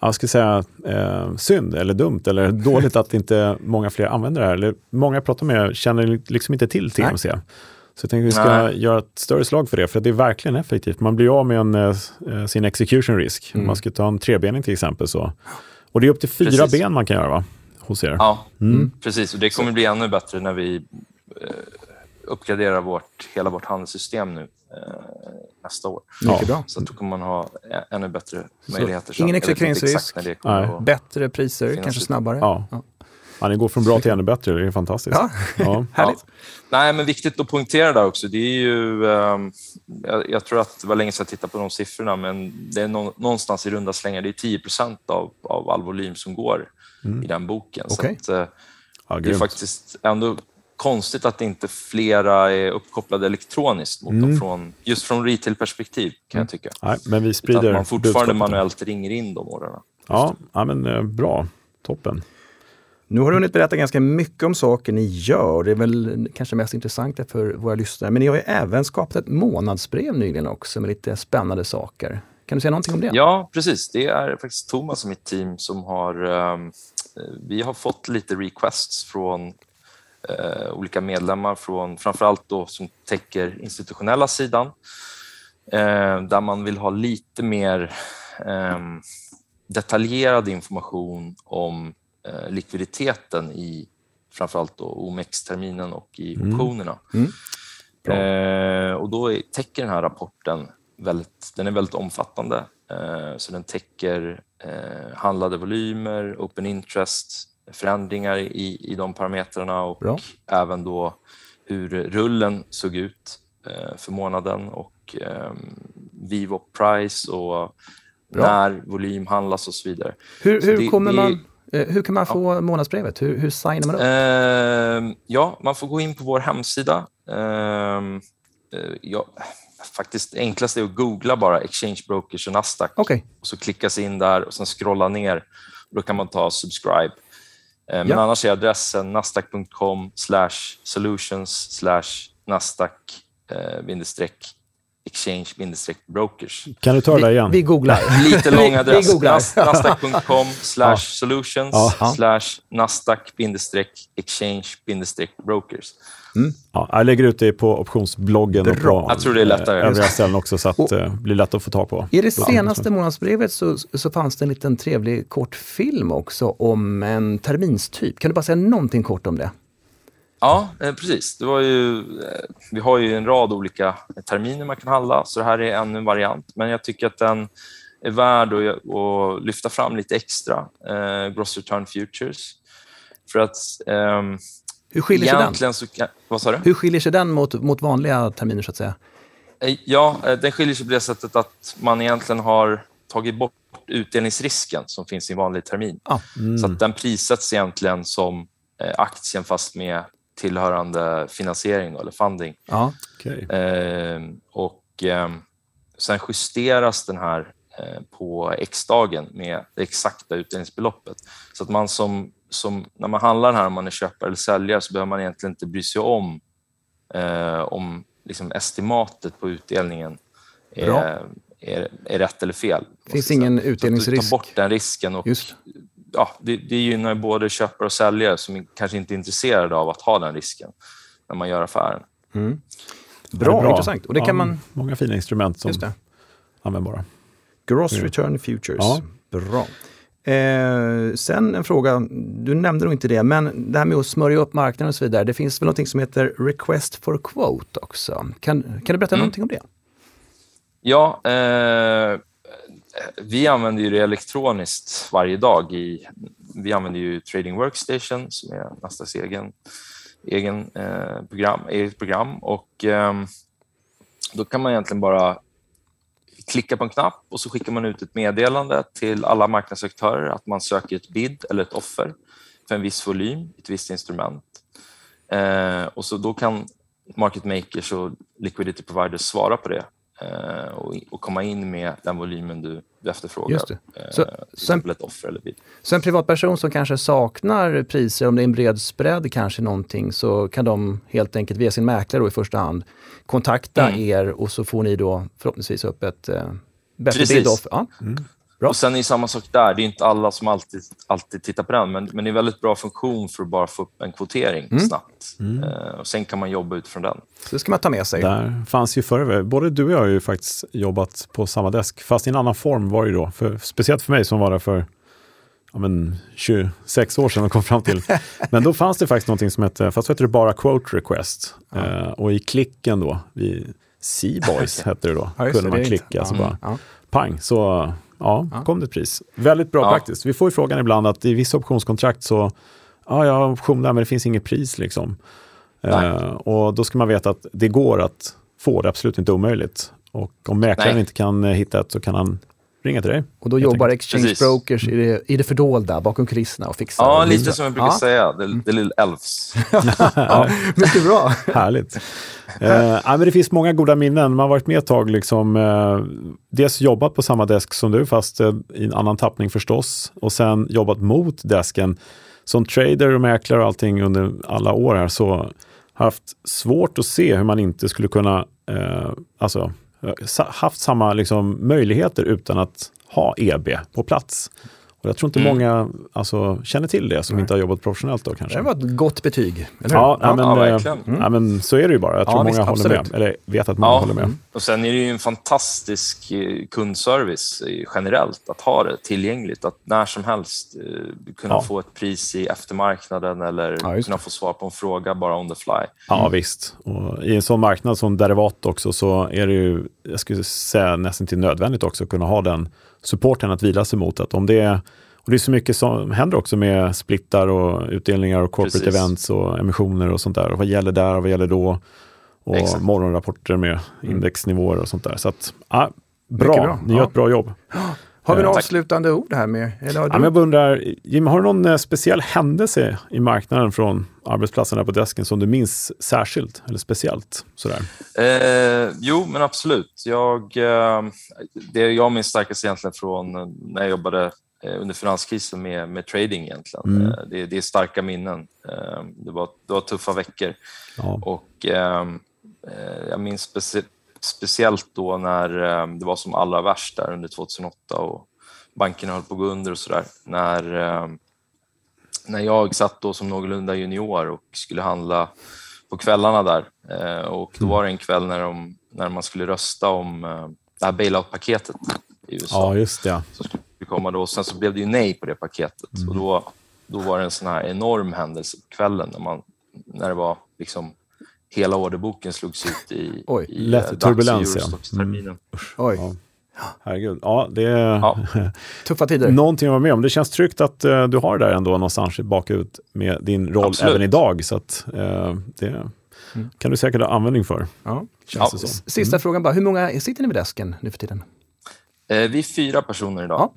jag ska säga, eh, synd eller dumt eller dåligt att inte många fler använder det här. Eller många jag pratar med känner liksom inte till TMC. Nej. Så jag tänkte att vi ska Nej. göra ett större slag för det, för det är verkligen effektivt. Man blir av med en, eh, sin execution risk. Mm. Man ska ta en trebening till exempel. Så. Och det är upp till fyra precis. ben man kan göra va? hos er. Ja, mm. precis. Och det kommer bli ännu bättre när vi eh, uppgraderar vårt, hela vårt handelssystem nu eh, nästa år. Mycket bra. Så då kommer man ha ännu bättre möjligheter. Så ingen exekveringsrisk, bättre priser, kanske snabbare. Ja. Ja. Ja, det går från bra till ännu bättre, det är fantastiskt. Ja, ja. Härligt. Nej, men viktigt att poängtera där också, det är ju... Um, jag, jag, tror att det var länge sedan jag tittade på de siffrorna, men det är no, någonstans i runda slängar, det är 10 av, av all volym som går mm. i den boken. Okay. Så att, uh, det är faktiskt ändå konstigt att inte flera är uppkopplade elektroniskt mot mm. dem från, just från retail-perspektiv kan jag tycka. Nej, men vi sprider att man fortfarande manuellt ringer in de ordrarna. Ja, ja, men eh, bra. Toppen. Nu har du hunnit berätta ganska mycket om saker ni gör. Det är väl kanske mest intressanta för våra lyssnare. Men ni har ju även skapat ett månadsbrev nyligen också med lite spännande saker. Kan du säga någonting om det? Ja, precis. Det är faktiskt Thomas och mitt team som har... Um, vi har fått lite requests från uh, olika medlemmar från framförallt då som täcker institutionella sidan uh, där man vill ha lite mer um, detaljerad information om uh, likviditeten i framförallt då OMX-terminen och i mm. optionerna. Mm. Mm. och då täcker den här rapporten väldigt, den är väldigt omfattande. Eh, så den täcker eh, handlade volymer, open interest, förändringar i, i de parametrarna och Bra. även då hur rullen såg ut eh, för månaden och Vivo price och Bra. när volym handlas och så vidare. Hur, hur det, kommer det, man, hur kan man få ja. månadsbrevet? Hur, hur signar man upp? Eh, ja, man får gå in på vår hemsida. Eh, ja, faktiskt enklast är att googla bara Exchange Brokers och Nasdaq. Okay. Och så klicka sig in där och sen scrolla ner. Då kan man ta subscribe. Eh, men ja. annars är adressen nasdaq.com solutions slash nasdaq eh, exchange brokers. Kan du ta det igen? Vi, vi googlar. Lite lång adress. nasdaq.com slash solutions slash nasdaq exchange brokers. Mm. Ja, jag lägger ut det på optionsbloggen och på jag tror det är lättare. övriga ställen också så att det eh, blir lätt att få tag på. I det senaste månadsbrevet så, så fanns det en liten trevlig kort film också om en terminstyp. Kan du bara säga någonting kort om det? Ja, eh, precis. Det var ju, eh, vi har ju en rad olika terminer man kan handla, så det här är ännu en variant. Men jag tycker att den är värd att, att lyfta fram lite extra, eh, Gross Return Futures. För att eh, hur skiljer sig den? Så, vad sa du? Hur skiljer sig den mot, mot vanliga terminer så att säga? Eh, ja, den skiljer sig på det sättet att man egentligen har tagit bort utdelningsrisken som finns i en vanlig termin. Ah. Mm. Så att den prissätts egentligen som aktien fast med tillhörande finansiering eller funding. Ah. Okay. Eh, och eh, Sen justeras den här eh, på X-dagen med det exakta utdelningsbeloppet. Så att man som som när man handlar här, om man är köpare eller säljare, så behöver man egentligen inte bry sig om eh, om liksom estimatet på utdelningen är, är, är, rätt eller fel. Det finns ingen utdelningsrisk. Ta bort den risken. Och, Just. Ja, det, det gynnar både köpare och säljare som kanske inte är intresserade av att ha den risken när man gör affären. Mm. Bra, bra, intressant. Och det kan man... Många fina instrument som är användbara. Gross return futures. Ja. Bra. Eh, sen en fråga, du nämnde nog inte det, men det här med att smörja upp marknaden och så vidare. Det finns väl något som heter Request for Quote också. Kan, kan du berätta mm. någonting om det? Ja, eh, vi använder ju det elektroniskt varje dag. I, vi använder ju Trading Workstation som är Nasdaqs egen, egen eh, program, eget program. Och, eh, då kan man egentligen bara klicka på en knapp och så skickar man ut ett meddelande till alla marknadsaktörer att man söker ett bid eller ett offer för en viss volym, ett visst instrument. Eh, och så Då kan market makers och liquidity providers svara på det och, och, komma in med den volymen du, du efterfrågar. Just det. Eh, så, till exempel ett offer eller bid. Så en privatperson som kanske saknar priser, om det är en bred spread kanske någonting, så kan de helt enkelt via sin mäklare då i första hand kontakta mm. er och så får ni då förhoppningsvis upp ett, eh, bättre Precis. off. Ja. Bra. Och sen är det samma sak där. Det är inte alla som alltid, alltid tittar på den, men, men det är en väldigt bra funktion för att bara få upp en kvotering Mm. snabbt. Eh, och sen kan man jobba utifrån den. Så det ska man ta med sig. Där fanns ju förr, både du och jag har ju faktiskt jobbat på samma desk, fast i en annan form var det ju då. För, speciellt för mig som var där för ja, men 26 år sedan och kom fram till. Men då fanns det faktiskt någonting som hette, fast hette det bara Quote Request. Eh, och i klicken då, Seaboys hette det då, Ja, kunde det, man klicka inte- så ja, bara ja. pang, så ja, kom det ett pris. Väldigt bra Ja. praktiskt. Vi får ju frågan ibland att i vissa optionskontrakt så, ja, jag har option där men det finns inget pris liksom. Eh, och då ska man veta att det går att få, det är absolut inte omöjligt. Och om mäklaren Nej. inte kan eh, hitta ett så kan han ringa till dig. Och då jobbar enkelt. exchange Precis. brokers i det, i det fördolda, bakom kulisserna och fixar. Ja, och lite som jag brukar ja. säga, the, the little elves. Ja, mycket bra. Härligt. eh, ja, men det finns många goda minnen. Man har varit med ett tag, liksom, eh, dels jobbat på samma desk som du, fast eh, i en annan tappning förstås. Och sen jobbat mot desken. Som trader och mäklare och allting under alla år här så har haft svårt att se hur man inte skulle kunna eh, alltså, haft samma liksom, möjligheter utan att ha EB på plats. Och jag tror inte Mm. många alltså, känner till det som inte har jobbat professionellt då kanske. Det var ett gott betyg, eller? Ja, ja, men, Ja, eh, verkligen. ja, men så är det ju bara. Jag tror Ja, många visst, håller absolut. med. Eller vet att många Ja. håller med. Och sen är det ju en fantastisk eh, kundservice eh, generellt att ha det tillgängligt. Att när som helst kunna Ja. få ett pris i eftermarknaden eller kunna få svar på en fråga bara on the fly. Ja, visst. Och I en sån marknad som derivat också så är det ju, jag skulle säga nästan till nödvändigt också att kunna ha den supporten att vila sig mot. Att om det är, och det är så mycket som händer också med splittar och utdelningar och corporate Precis. events och emissioner och sånt där. Och vad gäller där och vad gäller då? Och Exakt. morgonrapporter med indexnivåer och sånt där. Så att, ja, bra. Bra. Ni gör Ja. ett bra jobb. Har vi några Tack. avslutande ord här med? Eller har Ja, men du? jag bara undrar, Jim, har du någon eh, speciell händelse i marknaden från arbetsplatsen där på desken som du minns särskilt eller speciellt? Sådär. Eh, jo, men absolut. Jag, eh, det jag minns starkast egentligen från eh, när jag jobbade eh, under finanskrisen med, med trading egentligen. Mm. Eh, det, det är starka minnen. Eh, det, var, det var tuffa veckor. Ja. Och ehm, eh, jag minns specie- speciellt då när eh, det var som allra värst där under 2008 och bankerna höll på att gå under och sådär. När, eh, när jag satt då som någorlunda junior och skulle handla på kvällarna där. Eh, och då var det en kväll när, de, när man skulle rösta om det här bailout-paketet i USA ja, just det. som skulle komma då. Sen så blev det ju nej på det paketet. Och då, då var det en sån här enorm händelse på kvällen när, man, när det var liksom hela orderboken slogs ut i, Oj, i lätt eh, DAX turbulens, ja. Eurostox-terminen. Oj, Ja. Herregud. Ja, det är Ja. tuffa tider. någonting att vara med om. Det känns tryggt att eh, du har det där ändå någonstans i bakhuvudet med din roll Absolut. även idag. Så att, eh, det kan du säkert ha användning för. Ja. Känns Ja. Sista frågan bara, hur många sitter ni vid desken nu för tiden? Eh, vi är fyra personer idag. Ja.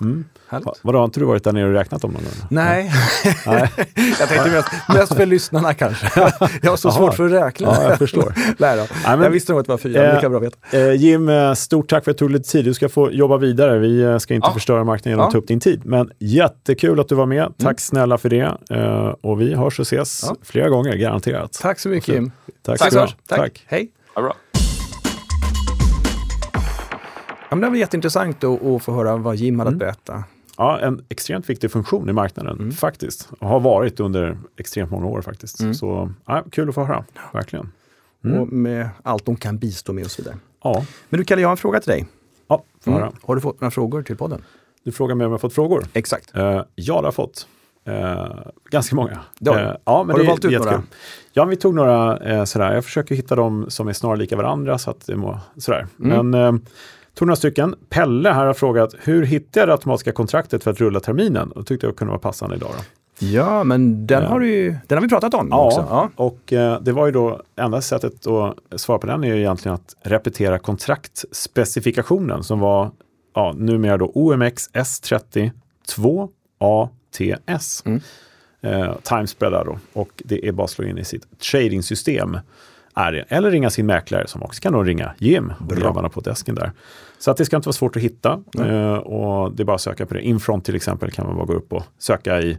Mm. Härligt. Vadå, har inte du varit där nere och räknat om någon gång? Nej, Nej. jag tänkte mest, mest för lyssnarna kanske. Jag har så Jaha. svårt för att räkna. Ja, jag förstår. Nej då. men- jag visste nog att det var fyra, Eh, lika bra veta. Eh, Jim, eh, stort tack för att du tog lite tid. Du ska få jobba vidare. Vi eh, ska inte Ja. förstöra marknaden genom att Ja. ta upp din tid. Men jättekul att du var med. Tack snälla för det. Eh, och vi hörs och ses Ja. flera gånger, garanterat. Tack så mycket Jim. Tack Tack du ha. Lars. Tack. Hej. Ja, bra. Men det var jätteintressant att, att få höra vad Jim hade att berätta. Ja, en extremt viktig funktion i marknaden, Mm. faktiskt. Och har varit under extremt många år faktiskt. Så ja, kul att få höra, verkligen. Och med allt de kan bistå med och så vidare. Ja, Men du Kalle, jag har en fråga till dig. ja få höra. Har du fått några frågor till podden? Du frågar mig om jag har fått frågor. Exakt. Eh, ja, det har jag fått. Eh, ganska många. Har du. Eh, ja, men Har du det, valt ut jättekul. några? Ja, vi tog några sådär. Jag försöker hitta dem som är snarare lika varandra. Så att det må, sådär. Mm. Men tog några stycken. Pelle här har frågat, hur hittar jag det automatiska kontraktet för att rulla terminen? Och tyckte jag kunde vara passande idag. Då. Ja, men den, har, du, ju- den har vi pratat om Ja, också. Ja. och eh, det var ju då enda sättet att svara på den är ju egentligen att repetera kontraktspecifikationen som var ja, numera då OMX S30 2ATS. Mm. Eh, timespreadar då och det är bara att slå in i sitt tradingsystem. Är. Eller ringa sin mäklare som också kan då ringa Jim grabbarna på desken där. Så att det ska inte vara svårt att hitta eh, och det är bara att söka på det. Infront till exempel kan man bara gå upp och söka i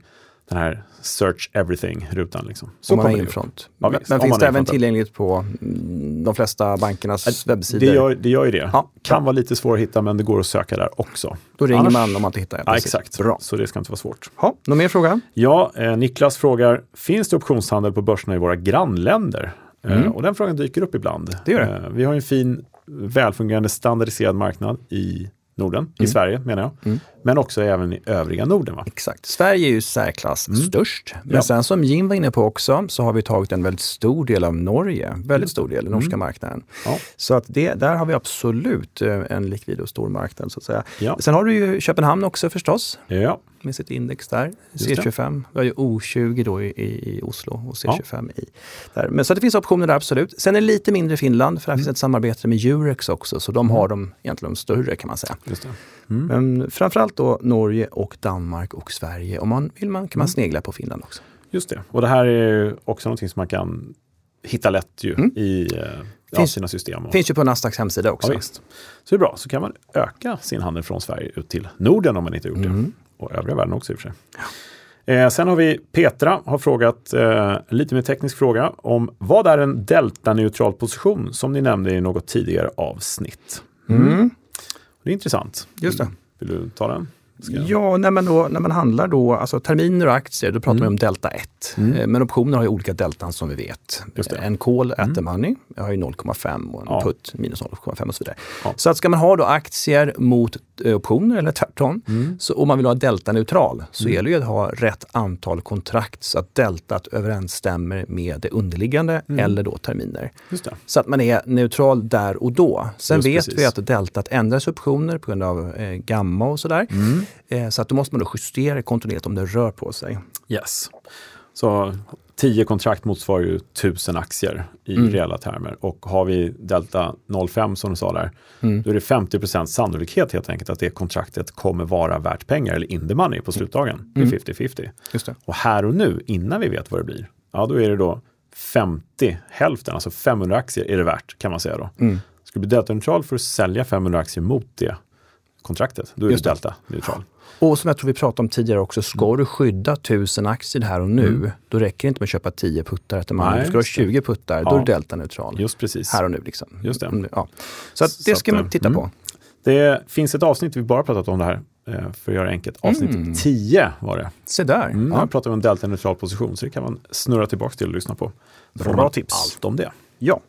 den här search everything-rutan. Liksom. Så om man har infront. Ja, men, men finns det även tillgängligt på mm, de flesta bankernas det, webbsidor? Det gör, det gör ju det. Ja. Kan vara lite svårt att hitta men det går att söka där också. Då ringer Annars, man om man inte hittar. Ja, exakt. Bra. Så det ska inte vara svårt. Ha, någon mer fråga? Ja, eh, Niklas frågar, finns det optionshandel på börserna i våra grannländer? Eh, mm. Och den frågan dyker upp ibland. Det gör det. Eh, vi har en fin välfungerande standardiserad marknad i Norden, mm. i Sverige menar jag. Mm. Men också även i övriga Norden. Va? Exakt. Sverige är ju särklass mm. störst. Men ja. sen som Jim var inne på också så har vi tagit en väldigt stor del av Norge. Väldigt stor del, den norska mm. marknaden. Ja. Så att det, där har vi absolut eh, en likvid och stor marknad. så att säga. Ja. Sen har du ju Köpenhamn också förstås. Ja. Med sitt index där, C25. Vi har ju O20 då i, i Oslo och C25 i där. Men så det finns optioner där absolut. Sen är det lite mindre i Finland för där mm. finns ett samarbete med Eurex också. Så de har mm. de egentligen de större kan man säga. Mm. Men framförallt då Norge och Danmark och Sverige. Om man vill man, kan man mm. snegla på Finland också. Just det. Och det här är också någonting som man kan hitta lätt ju mm. i eh, ja, sina system. Och... Finns ju på Nasdaqs hemsida också. Ja. Så det är bra, så kan man öka sin handel från Sverige ut till Norden om man inte gjort mm. det. Och övriga världen också i och för sig. Ja. Eh, sen har vi Petra har frågat eh, lite mer teknisk fråga om vad är en delta-neutral position som ni nämnde i något tidigare avsnitt. Mm. Det är intressant. Just det. Vill du ta den? Ja, nej, men då, när man handlar då, alltså terminer och aktier, då pratar mm. man om delta 1. Mm. Eh, men optioner har ju olika deltan som vi vet. En call mm. at the money jag har ju 0,5 och en ja. put minus 0,5 och så vidare. Ja. Så att ska man ha då aktier mot eh, optioner eller tvärtom, mm. så om man vill ha delta neutral så mm. gäller det att ha rätt antal kontrakt så att deltat överensstämmer med det underliggande mm. eller då terminer. Så att man är neutral där och då. Sen Just vet precis. vi att deltat ändras optioner på grund av eh, gamma och sådär. Mm. Eh, så att då måste man då justera kontinuerligt om det rör på sig. Yes. Så 10 kontrakt motsvarar ju 1000 aktier i mm. reella termer. Och har vi delta 0,5 som du sa där, mm. då är det 50% sannolikhet helt enkelt att det kontraktet kommer vara värt pengar eller in the money på slutdagen. Det är 50-50. Mm. Och här och nu, innan vi vet vad det blir, ja då är det då 50, hälften, alltså 500 aktier är det värt kan man säga då. Mm. Ska du bli delta neutral för att sälja 500 aktier mot det kontraktet, då är Just du delta neutral. Och som jag tror vi pratade om tidigare också, ska mm. du skydda 1000 aktier här och nu, mm. då räcker det inte med att köpa 10 puttar efter man. Ska du ha 20 puttar, ja. då är du delta-neutral. Just precis. Här och nu. Liksom. Just det. Mm, ja. Så det så ska att, man titta mm. på. Det finns ett avsnitt, vi bara pratat om det här, eh, för att göra enkelt. Avsnitt mm. 10 var det. Se där. Mm, ja. Här pratar vi om delta-neutral position, så det kan man snurra tillbaka till och lyssna på. Bra tips. Allt om det. Ja.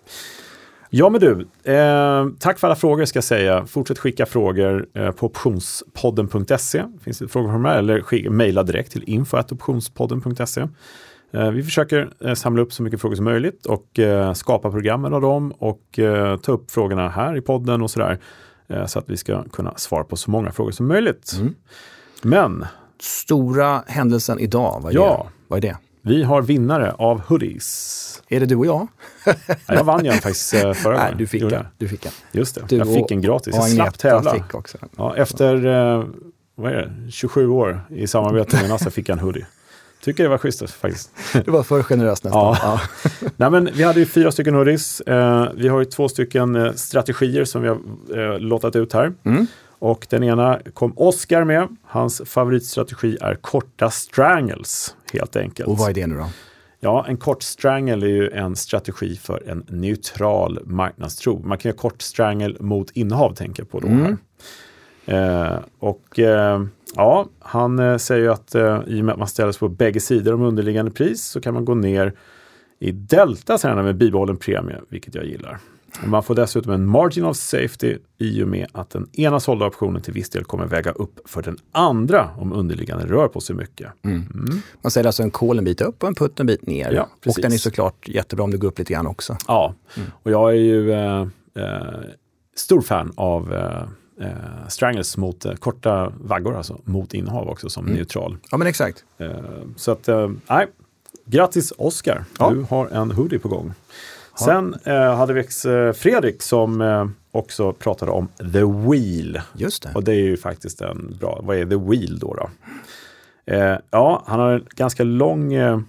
Ja men du, eh, tack för alla frågor ska jag säga. Fortsätt skicka frågor eh, på optionspodden.se. Finns det frågor från eller mejla direkt till info.optionspodden.se. Eh, vi försöker eh, samla upp så mycket frågor som möjligt och eh, skapa programmen av dem och eh, ta upp frågorna här i podden och sådär. så att vi ska kunna svara på så många frågor som möjligt. Mm. Men Stora händelsen idag, vad är, ja, det? Vad är det? Vi har vinnare av hoodies. Är det du och jag? jag vann ju faktiskt eh, förra gången. Nej, du fick en. Du fick en. Just det, du jag fick en gratis. Jag slapp tävla. Fick också. Ja, efter eh, vad är det, 27 år i samarbete med NASA fick jag en hoodie. Tycker det var schysst faktiskt. Det var för generöst nästan. Ja. ja. Nej, men vi hade ju fyra stycken hoodies. Eh, vi har ju två stycken strategier som vi har låtit ut här. Mm. Och den ena kom Oscar med. Hans favoritstrategi är korta strangles helt enkelt. Och vad är det nu då? Ja, en kort strangle är ju en strategi för en neutral marknadstro. Man kan göra kort strangle mot innehav, tänker jag på då. Mm. Eh, och eh, ja, han eh, säger ju att eh, i och med att man ställer sig på bägge sidor om underliggande pris så kan man gå ner i delta sen med bibehållen premie, vilket jag gillar. Man får dessutom en margin of safety i och med att den ena sålda optionen till viss del kommer väga upp för den andra om underliggande rör på sig mycket. Mm. Mm. Man säljer alltså en call en bit upp och en putt en bit ner. Ja, och den är såklart jättebra om det går upp lite grann också. Ja, mm. och jag är ju eh, eh, stor fan av eh, eh strangles mot eh, korta vaggor, alltså mot innehav också som mm. neutral. Ja men exakt. Eh, så att, nej, grattis Oskar, ja. du har en hoodie på gång. Sen eh, hade vi eh, Fredrik som eh, också pratade om The Wheel. Just det. Och det är ju faktiskt en bra, vad är The Wheel då? då? Eh, ja, han har en ganska lång eh,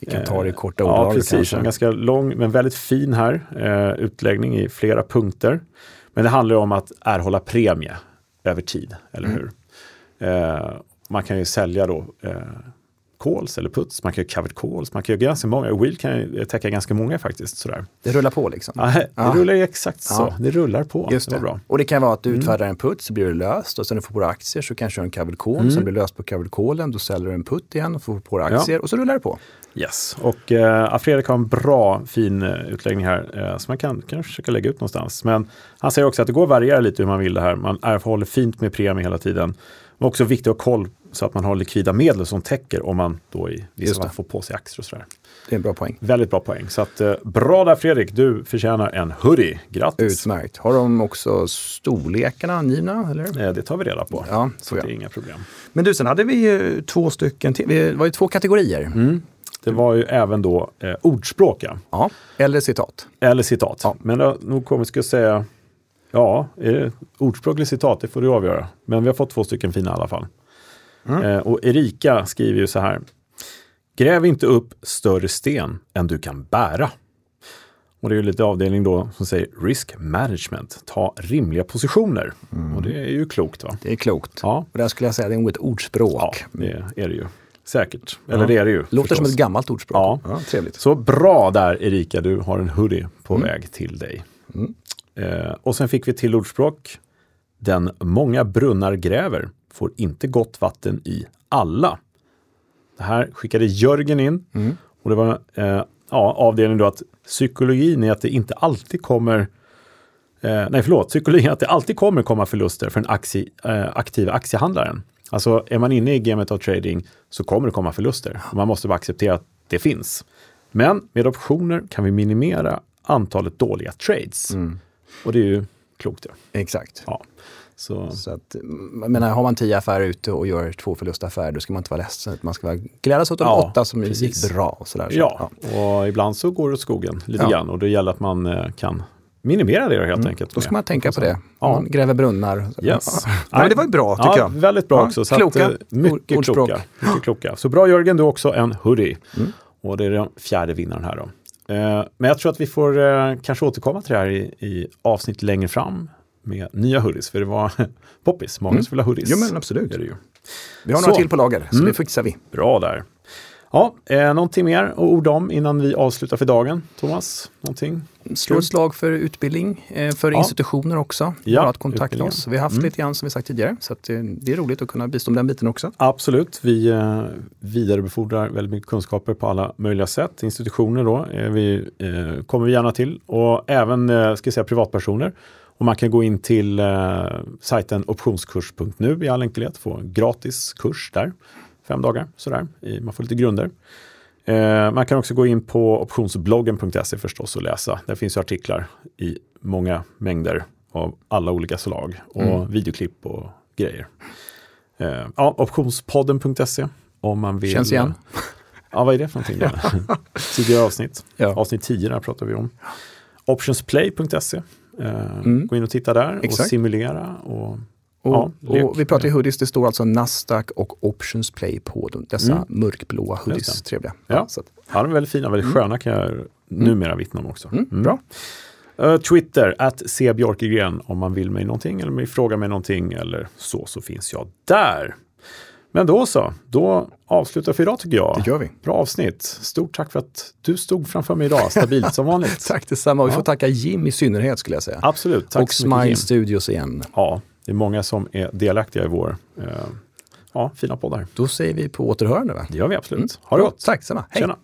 vi kan ta det i korta ord. Ja, precis. Kanske. En ganska lång men väldigt fin här utläggning i flera punkter. Men det handlar om att erhålla premie över tid, eller mm. hur? Man kan ju sälja då calls eller puts, man kan göra covered calls, man kan göra ganska många. Wheel kan täcka ganska många faktiskt. Sådär. Det rullar på liksom? Ja, det Ja. rullar exakt så. Ja. Det rullar på. Just det det. bra. Och det kan vara att du utfärdar en put så blir det löst och sen du får på dig aktier så kanske du en covered call, sen blir det löst på covered callen, då säljer du en put igen och får på dig Ja. aktier och så rullar det på. Yes, och eh, Fredrik har en bra fin eh, utläggning här eh, som man kan, kan försöka lägga ut någonstans. Men han säger också att det går att variera lite hur man vill det här. Man erhåller fint med premie hela tiden. Men också viktigt att ha koll så att man har likvida medel som täcker om man då i vissa fall får på sig aktier och sådär. Det är en bra poäng. Väldigt bra poäng. Så att, eh, bra där Fredrik, du förtjänar en hoodie. Grattis! Utmärkt. Har de också storlekarna angivna? Eller? Eh, det tar vi reda på. Ja, så det är inga problem. Men du, sen hade vi ju två stycken till. Det var ju två kategorier. Mm. Det var ju även då eh, ordspråk, ja. Ja, eller citat. Eller citat. Ja. Men har nog ska jag säga, ja, är det ordspråk eller citat, det får du avgöra. Men vi har fått två stycken fina i alla fall. Eh, och Erika skriver ju så här. Gräv inte upp större sten än du kan bära. Och det är ju lite avdelning då som säger risk management. Ta rimliga positioner. Och det är ju klokt va? Det är klokt. Ja, Och där skulle jag säga det är nog ett ordspråk. ja det är det ju. Säkert. Eller det är det ju. Låter som förstås. ett gammalt ordspråk. Ja. trevligt. Så bra där Erika, du har en hoodie på väg till dig. Eh, och sen fick vi till ordspråk. Den många brunnar gräver får inte gott vatten i alla. Det här skickade Jörgen in. Och det var eh, ja, avdelningen då att psykologin är att det inte alltid kommer Eh, nej, förlåt. Psykologin att det alltid kommer komma förluster för den aktie, eh, aktiva aktiehandlaren. Alltså är man inne i gamet av trading så kommer det komma förluster. Man måste bara acceptera att det finns. Men med optioner kan vi minimera antalet dåliga trades. Och det är ju klokt. Ja. Exakt. Ja. Så, Så att, mm, jag menar, har man tio affärer ute och gör två förlustaffärer, då ska man inte vara ledsen. Man ska vara glädjas åt de Ja, åtta som precis. gick bra. Och sådär. Så, ja, och ibland så går det åt skogen lite Ja. grann. Och det gäller att man eh, kan minimera det helt enkelt. Då ska man tänka på det. Ja. Ja. Man gräver brunnar. Yes. Ja, men det var ju bra tycker ja, jag. Väldigt bra Ja, också. Så kloka att, eh, mycket, ordspråk. kloka, mycket kloka. Så bra Jörgen, du också en hoodie. Mm. Och det är den fjärde vinnaren här då. Eh, men jag tror att vi får kanske återkomma till det här i, i avsnitt längre fram med nya hoodies. För det var poppis, många vill ha hoodies. Mm. Jo, men absolut. Det är det ju. Vi har Så. några till på lager, så Mm. det fixar vi. Bra där. Ja, eh, någonting mer att orda om innan vi avslutar för dagen? Thomas, någonting? Slå ett slag för utbildning, eh, för Ja. institutioner också. Ja, Bara att kontakta oss. Vi har haft Mm. lite grann som vi sagt tidigare, så att, eh, det är roligt att kunna bistå med den biten också. Absolut, vi eh, vidarebefordrar väldigt mycket kunskaper på alla möjliga sätt. Institutioner då eh, vi, eh, kommer vi gärna till och även eh, ska jag säga, privatpersoner. Och man kan gå in till eh, sajten optionskurs.nu i all enkelhet, få gratis kurs där. Fem dagar sådär, i, man får lite grunder. Eh, man kan också gå in på optionsbloggen.se förstås och läsa. Där finns ju artiklar i många mängder av alla olika slag och Mm. videoklipp och grejer. Eh, ja, optionspodden.se om man vill. Känns igen. Ja, vad är det för någonting? Tidigare avsnitt. Ja. Avsnitt 10 där pratar vi om. Optionsplay.se. Eh, Mm. Gå in och titta där och Exakt. simulera. Och, Och, ja, och vi pratar ju hoodies, det står alltså Nasdaq och Options Play på de- dessa Mm. mörkblåa hoodies. Trevliga. Ja. så att, Ja, de är väldigt fina, väldigt sköna kan jag numera vittna om också. mm, Mm. Bra. Eh, Twitter, att C. Björkegren om man vill mig någonting eller vill fråga mig någonting eller så, så finns jag där. Men då så, då avslutar vi för idag tycker jag. Det gör vi. Bra avsnitt. Stort tack för att du stod framför mig idag, stabilt som vanligt. Tack detsamma. Och vi Ja. får tacka Jim i synnerhet skulle jag säga. Absolut, tack och så mycket Smile Jim. Studios igen. Ja, det är många som är delaktiga i vår eh, ja, fina poddar. Då säger vi på återhörande va? Det gör vi absolut. Ha det gott. Tack detsamma. Hej. Tjena.